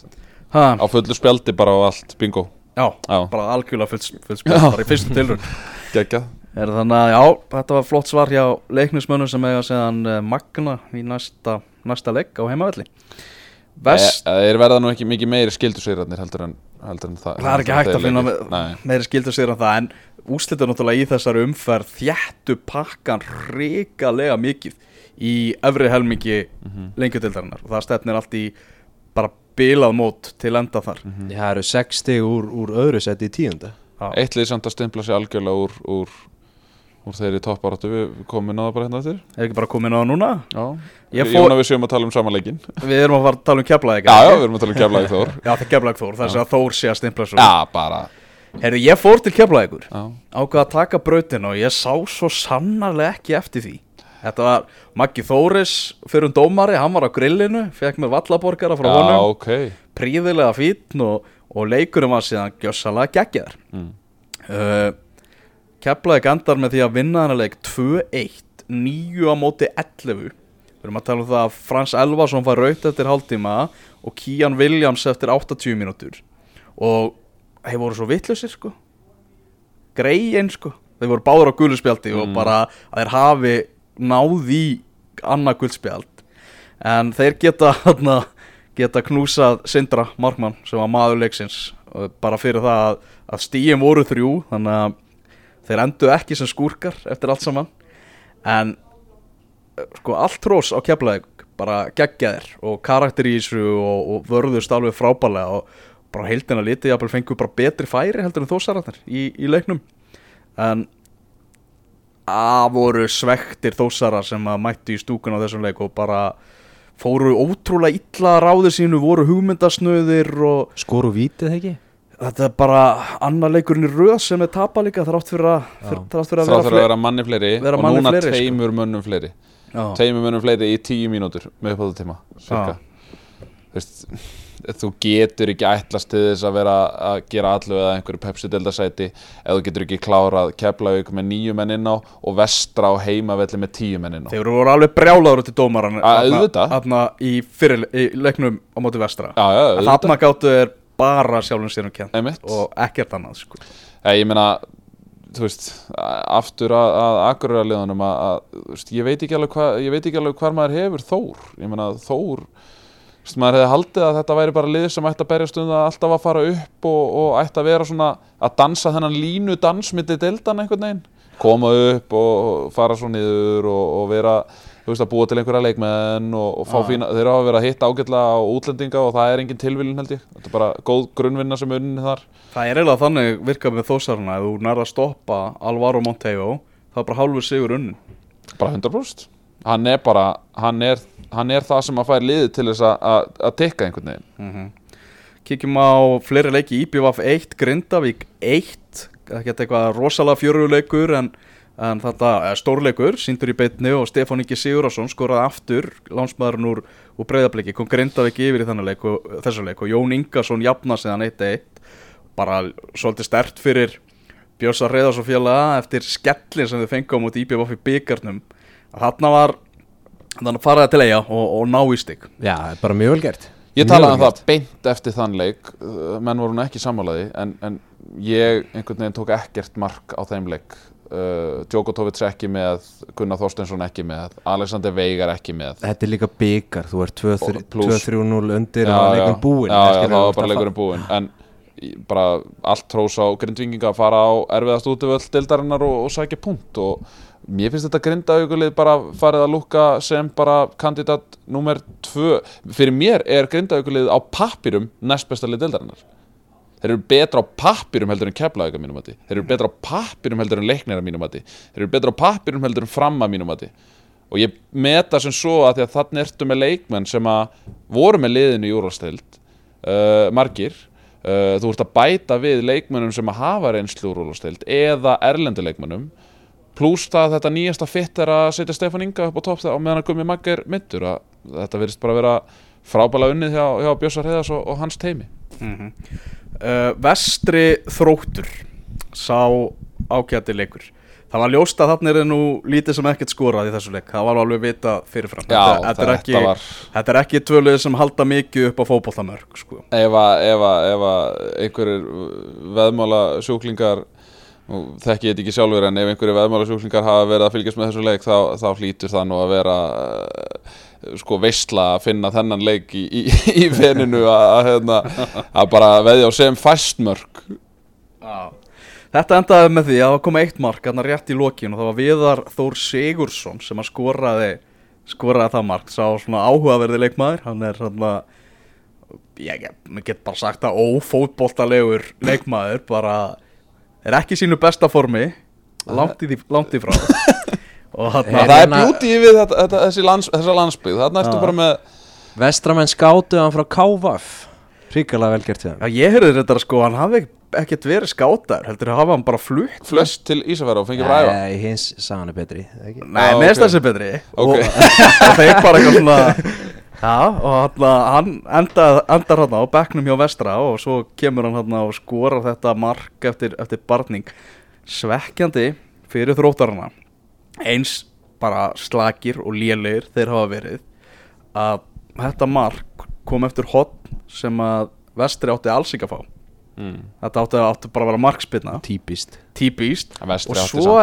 Ha, Á fullu spjaldi bara og allt, bingo. Já, Já. bara algjörlega full, full spjall bara í fyrstu tilrun Geggjað er þannig að já, þetta var flott svar hjá leiknismönnum sem eiga séðan uh, Magna í næsta, næsta leik á heimavelli Vest, Eh, Þeir verða nú ekki mikið meiri skildusýrarnir heldur en, heldur en það það er ekki hægt að finna Nei, me meiri skildur sér en það en úslitur náttúrulega í þessari umferð þjættu pakkan hrikalega mikið í efri helmingi mm Mhm. lengjudildarinnar og það stefnir allt í bara bilað mót til enda þar Mhm. Það eru 6 stig úr, úr öðru seti í tíunda Já. Eitt lið samt að stimpla sig algjörlega úr, úr, úr þeirri topparáttu Við á það bara hérna eftir. Er ekki bara komin það núna? Já, Ég fór- fór... við séum að tala um samanleikin við erum að fara að tala um keflaðið Já, já, við erum að tala um keflaði Þór. Já, það er Keflavík Þór, þess að Þór sé að stimpla svo. Já, bara. Herru, ég fór til Keflavíkur. Já. ákvað að taka brautin og ég sá svo sannarlega ekki eftir því. Þetta var Maggi Þóris fyrir um dómari, hann var á grillinu fekk mér vallaborgara frá Já, honum. ok. Príðilega fítn og, og leikurinn Keflavík endar með því að vinna hana leik 2-1 9 á móti 11 við erum að tala um það að Frans Elvason var raut eftir hálftíma og Kian Williams eftir 80 mínútur. Og þeir voru svo vittlausir sko. Greiðin sko. Þeir voru báður á guluspjaldi og Mm. bara að þeir hafi náð í annað gulspjald en þeir geta hana, geta knúsað Sindra Markmann sem var maður leiksins. Og bara fyrir það að, að stíum voru þrjú þannig að þeir endu ekki sem skúrkar eftir allt saman en eh, sko allt trós á keflaðið bara geggjaðir og karakter í þessu og, og vörðust alveg frábælega og bara heildina litið jafnvel fengu bara betri færi heldur en þósararnir í, í leiknum en að voru svektir þósarar sem að mættu í stúkun á þessum leik og bara fóru ótrúlega illa að ráði sínu, voru hugmyndasnöðir og Skoru vítið ekki? Þetta er bara annar leikurinn í röð sem er tapa líka þrátt fyrir að, fyrir, þrátt fyrir að vera þarf að vera manni fleiri vera Og manni núna fleiri, sko. tveimur mönnum fleiri Já. Tveimur mönnum fleiri í tíu mínútur Með upp á það tíma. Þú getur ekki ætlast til þess að vera að gera allu eða einhverju pepsi deildasæti eða þú getur ekki klárað Keflavík með níu menn inn á og vestra á heimavelli með tíu menn inn á Þeir voru alveg brjálaður til dómaran Að auðvitað. Þarna í, fyrir, í leiknum á móti vestra. Þarna gáttu er bara sjálfum sér um kent Einmitt. Og ekkert annað sko. Ég, ég meina, þú veist, aftur að, að akkuraraliðanum að, að, veist, ég veit hvað, ég veit ekki alveg hvar maður hefur Þór. Ég meina, Þór, þú veist, maður hefði haldið að þetta væri bara lið sem ætti að berjast um það alltaf að fara upp og, og ætti að vera svona að dansa þennan línu dans milli deildan einhvern veginn. Koma upp og, fara svo niður og, og vera, veist, að búa til einhverja leikmenn og, og fá Já. fína, þeir hafa verið að hitta ágætlega á útlendinga og það er engin tilvílun held ég. Þetta er bara góð grunnvinna sem unni þar. Það er eiginlega þannig virkað með þósarana Ef þú nærða að stoppa Alvaro Montego Það er bara hálfur sigur unnin bara 100% hann er bara hann er, hann er það sem að fær liðið til þess að- tikka einhvern veginn mm Kíkjum á fleiri leiki IBVF 1, Grindavík 1 Það geta eitthvað rosalega fjöruleikur en, en þetta er stórleikur síndur í beitni og Stefán Ingi Sigurðarsson skoraði aftur lánsmaðurinn úr, úr breyðabliki, kom Grindavík yfir í leik og, þessu leik og Jón Ingarsson jafna síðan 1-1 bara svolítið stert fyrir Björsa félaga eftir skellin sem þau fengum út IBVF í byggarnum þarna var þannig að fara til eiga og, og ná í stig. Já, það bara mjög vel gert. Ég talaði um það beint eftir þann leik uh, menn voru nú ekki sammálaði en, en ég einhvern veginn tók ekkert mark á þeim leik uh, Djokotovic ekki með Gunnar Þorsteinsson ekki með Alexander Veigar ekki með. Þetta er líka byggar, þú er Og plús- 2-3-0 undir og leikurinn búinn já, já, það var bara að leikurinn búinn. En bara allt trós á grindvinginga að fara á erfiðast útivöld deildarinnar og, og sækja punkt. Og mér finnst þetta grindaugulið bara farið að lukka sem bara kandidat nummer tvö. Fyrir mér er grindaugulið á pappirum næst besta lið deildarinnar þeir eru betra á pappirum heldur en keflaðið að mínum mati. Þeir eru betra á pappirum heldur en leiknir að mínum mati. Þeir eru betra á pappirum heldur en fram að mínum mati. Og ég meta sem svo að því að þannig ertu með leikmenn sem að voru með liðinu í úrvalstild uh, margir. Uh, þú ert að bæta við leikmennum sem að hafa reynslu úr úrvalstild eða erlendu leikmennum pluss það að þetta nýjasta fitt er að setja Stefán Inga upp á topp á meðan að Gummi Maggi er myndur að þetta virðist bara vera frábæla unnið hjá, hjá Björsar Heiðars og, og hans teimi uh, Vestri þróttur sá ágæti leikur. Það var ljóst að þarna er nú lítið sem ekkert skorað í þessu leik. Það var alveg vita fyrirfram. Já, þetta, þetta, er ekki, var- þetta er ekki tvöluð sem halda mikið upp á fótboltamörk sko. ef að einhverjir veðmála sjúklingar nú þekki ég þetta ekki sjálfur en ef einhverjir veðmála sjúklingar hafa verið að fylgjast með þessu leik þá, þá hlýtur það nú að vera uh, sko veistla að finna þennan leik í, í, í veninu að, að, hérna, að bara veðja á sem fæstmörk Þetta endaði með því að það kom eitt mark Þannig rétt í lokin og það var Viðar Þór Sigursson sem að skoraði skoraði það mark, sá svona áhugaverði leikmaður hann er hann ég get, bara sagt að ófótboltalegur leikmaður bara er ekki í sínu besta formi langt í, langt í frá. Og hann það er bjúti við þetta, þetta, þessi lands, þessa landsbyggð. Þarna ertu bara með Vestramenn skátuð hann frá KVF Ríkala vel gert til hann Já, ég heyrði þetta sko, hann hafði ekkert verið skátar, heldur að hafa hann bara flutt flest til Ísafjara og fengið bræða Nei, hins sagan er betri? Nei, Já, mér finnst ok. þessi betri. Ok. og það er bara eitthvað svona Já, og hann, hann endar, endar hann á bekknum hjá vestra og svo kemur hann hann og skorar þetta mark eftir, eftir barning. Svekkjandi fyrir þróttarana. Eins bara slakir og lélegir þeir hafa verið að þetta mark kom eftir hotn sem að vestri átti alls ekki að fá. Mm. þetta átti, átti bara að vera markspilna Típist. Að og svo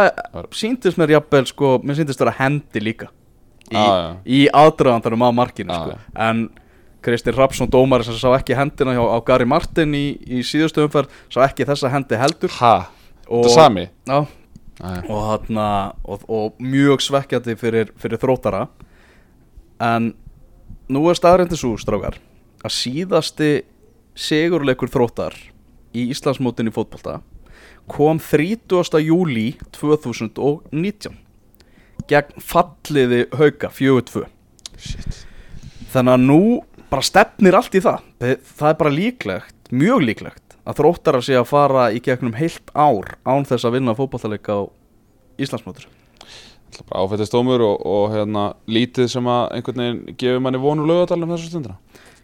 síndist mér jafnvel sko, mér síndist vera hendi líka í, í aðdraðandarum að markinu sko. en Kristinn Rapsson dómari sem sá ekki hendina hjá, á Gary Martin í, í síðustu umferð sá ekki þessa hendi heldur. Ha, og, þetta sami? Já, og, þarna, og, og mjög svekkjandi fyrir, fyrir þróttara. En nú er staðrændi svo strákar að síðasti sigurleikur þróttar í Íslandsmótin í fótbolta kom 30. júli 2019 gegn falliði hauka 4-2 Shit. þannig að nú bara stefnir allt í það. Það er bara líklegt, mjög líklegt að þróttara sé að fara í gegnum heilt ár án þess að vinna fótballtaleik á Íslandsmótur Það er bara áfættistómur og, og hérna, lítið sem að einhvern veginn gefur manni vonu lögadalum þessu stundina.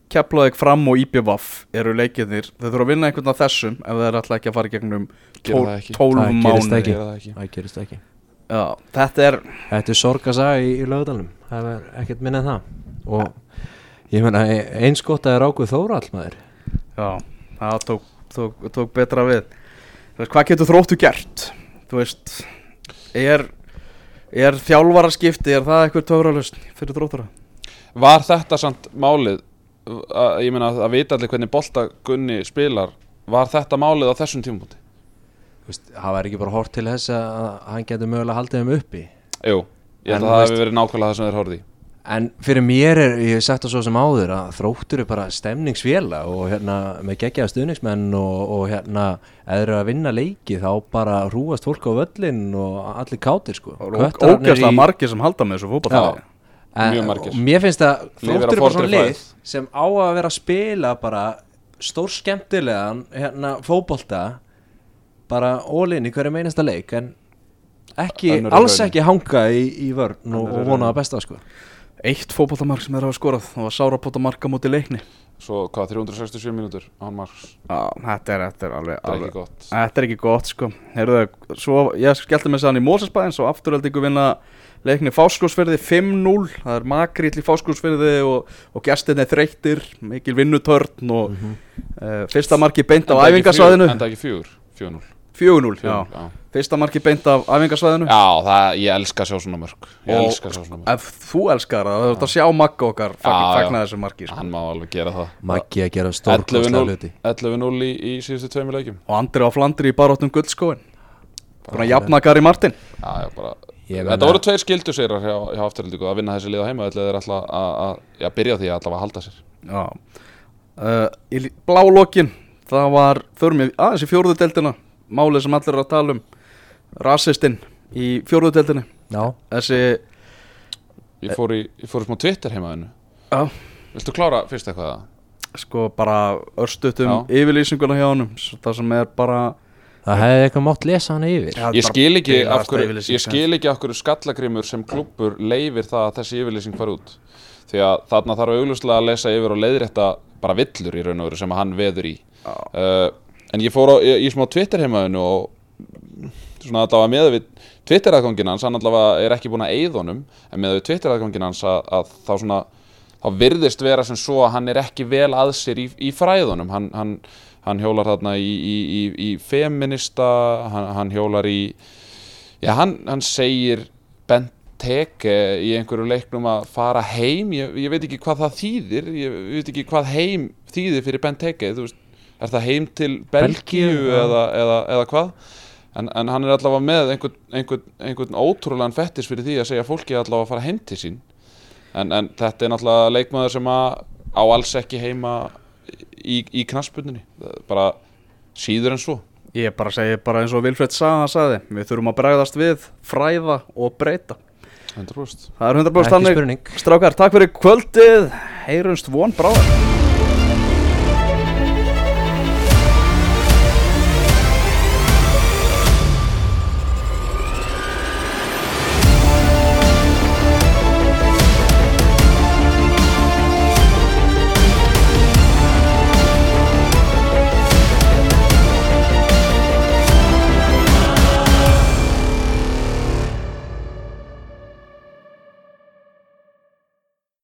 Keflavík fram og IPVAF eru leikirnir. Þau þurfa að vinna einhvern af þessum ef þeir ætla ekki að fara í gegnum Gera það ekki. 12 Það gerist mánu. Það gerist ekki Já, þetta er Þetta er sorgasaga í, í lögadalum Það er ekkert minna en það Og ég meina eins gott að það er ákveð þóra allmaður Já, það tók, tók, tók betra við Þú veist, Hvað getur þróttu gert? Þú veist Er, er þjálfaraskipti Er það eitthvað töfralust fyrir þróttara? Var þetta samt málið að, ég meina að vita allir hvernig bolta Gunni spilar var þetta málið á þessum tímúti? Það var ekki bara hort til þess að hann getur mögulega haldið þeim uppi. Jú, ég held að það hefur verið nákvæmlega það sem þeir horfði í. En fyrir mér er, ég hef sagt það svo sem áður að þróttur er bara stemningsfélag og hérna með geggjaða stuðningsmenn og, og hérna eru að vinna leiki þá bara rúast fólk á völlin og allir kátir sko. Köttararnir Ógæslega í- margir sem halda með þessu fótballtagi En- Mjög margir. og Mér finnst að þróttur er bara svona lið sem á að vera að spila bara stór skemmtilegan hérna fótbolta bara ólinn í hverju meinasta leik en ekki, Önnur er alls raunin. ekki hanga í, í vörn og, Önnur er og vona raunin. að besta sko. Eitt fótballtamark sem þeir hafa skorað Það var sárapóta marka múti leikni. Svo hvað, 367 mínútur án marks? Já, þetta er, þetta er alveg, Það er alveg ekki gott. Þetta er ekki gott sko. Heyrðu, svo ég skellti mig sann í Mósesbæðin Svo afturöldingu vinna leikni Fáskósferði 5-0 Það er makrill í Fáskósferði og, og gestinni þreyttir Mikil vinnutörn og uh, Fyrsta marki beint af Enda ekki æfingasvæðinu. fjögur- Enda ekki fjögur, 4-0 4-0, já. Fjögur, já. Fyrsta marki beint af æfingasvæðinu. Já, það, ég elska að sjá svona mörg Ég Og- elska að sjá svona mörg Ef þú elskar það, það er að sjá Magga okkar fagna þessu marki sko. Hann má alveg gera það. Maggi að gera stórkostlega 11-0 hluti. 11-0 í, í síðustu tveimur leikjum. Og Andri á Flandri í baróttum guldskóin Búin að jafna Gary Martin. Já, já, bara Þetta voru tveir skildu sérar hjá, hjá afturhaldingu að vinna þessi lið á heima. Ætla þeir alltaf að, að já, byrja því að allavega halda sér. Já. Uh, Í blálókin það var, förum við aðeins í fjórðu deildina málið sem allir eru að tala um rasistinn í fjórðu deildinni. Já, þessi, Ég fór í, ég fór í smá Twitter heimaðinu já, Viltu klára fyrst eitthvað sko bara örstuðt um Já. yfirlýsinguna hjá honum það sem er bara það hefði eitthvað mátt lesa hana yfir. Ég skil ekki af hverju yfirlýsing Ég skil ekki af hverju skallagrimur sem klúbbur leifir það að þessi yfirlýsing fari út. Því að þarna þarf auglustlega að lesa yfir og leiðrétta bara villur í raun og veru sem hann veður í. Já. uh, En ég fór á, í, í smá Twitter heimaðinu og svona allavega með við Twitter aðgangin hans, hann allavega er ekki búin að eyða honum en með við Twitter aðgangin hans að, að þá svona þá virðist vera sem svo að hann er ekki vel að sér í, í fræðunum. Hann, hann, hann hjólar þarna í, í, feminista hann, hann hjólar í já, hann, segir Benteke í einhverju leiknum að fara heim. Ég, ég veit ekki hvað það þýðir ég veit ekki hvað heim þýðir fyrir Benteke þú veist, er það heim til Belgíu eða, eða, eða hvað? En, en hann er allavega með einhvern, einhvern, einhvern ótrúlegan fettis fyrir því að segja fólki allavega að fara heim til sín. En, en þetta er náttúrulega leikmaður sem á alls ekki heima í, í knaspunni bara síður en svo. Ég bara segi bara eins og Vilfred Saga sagði við þurfum að bregðast við, fræða og breyta. 100% það er 100% Ekki þannig. spurning. Strákar, takk fyrir kvöldið. Heyrumst von bráðar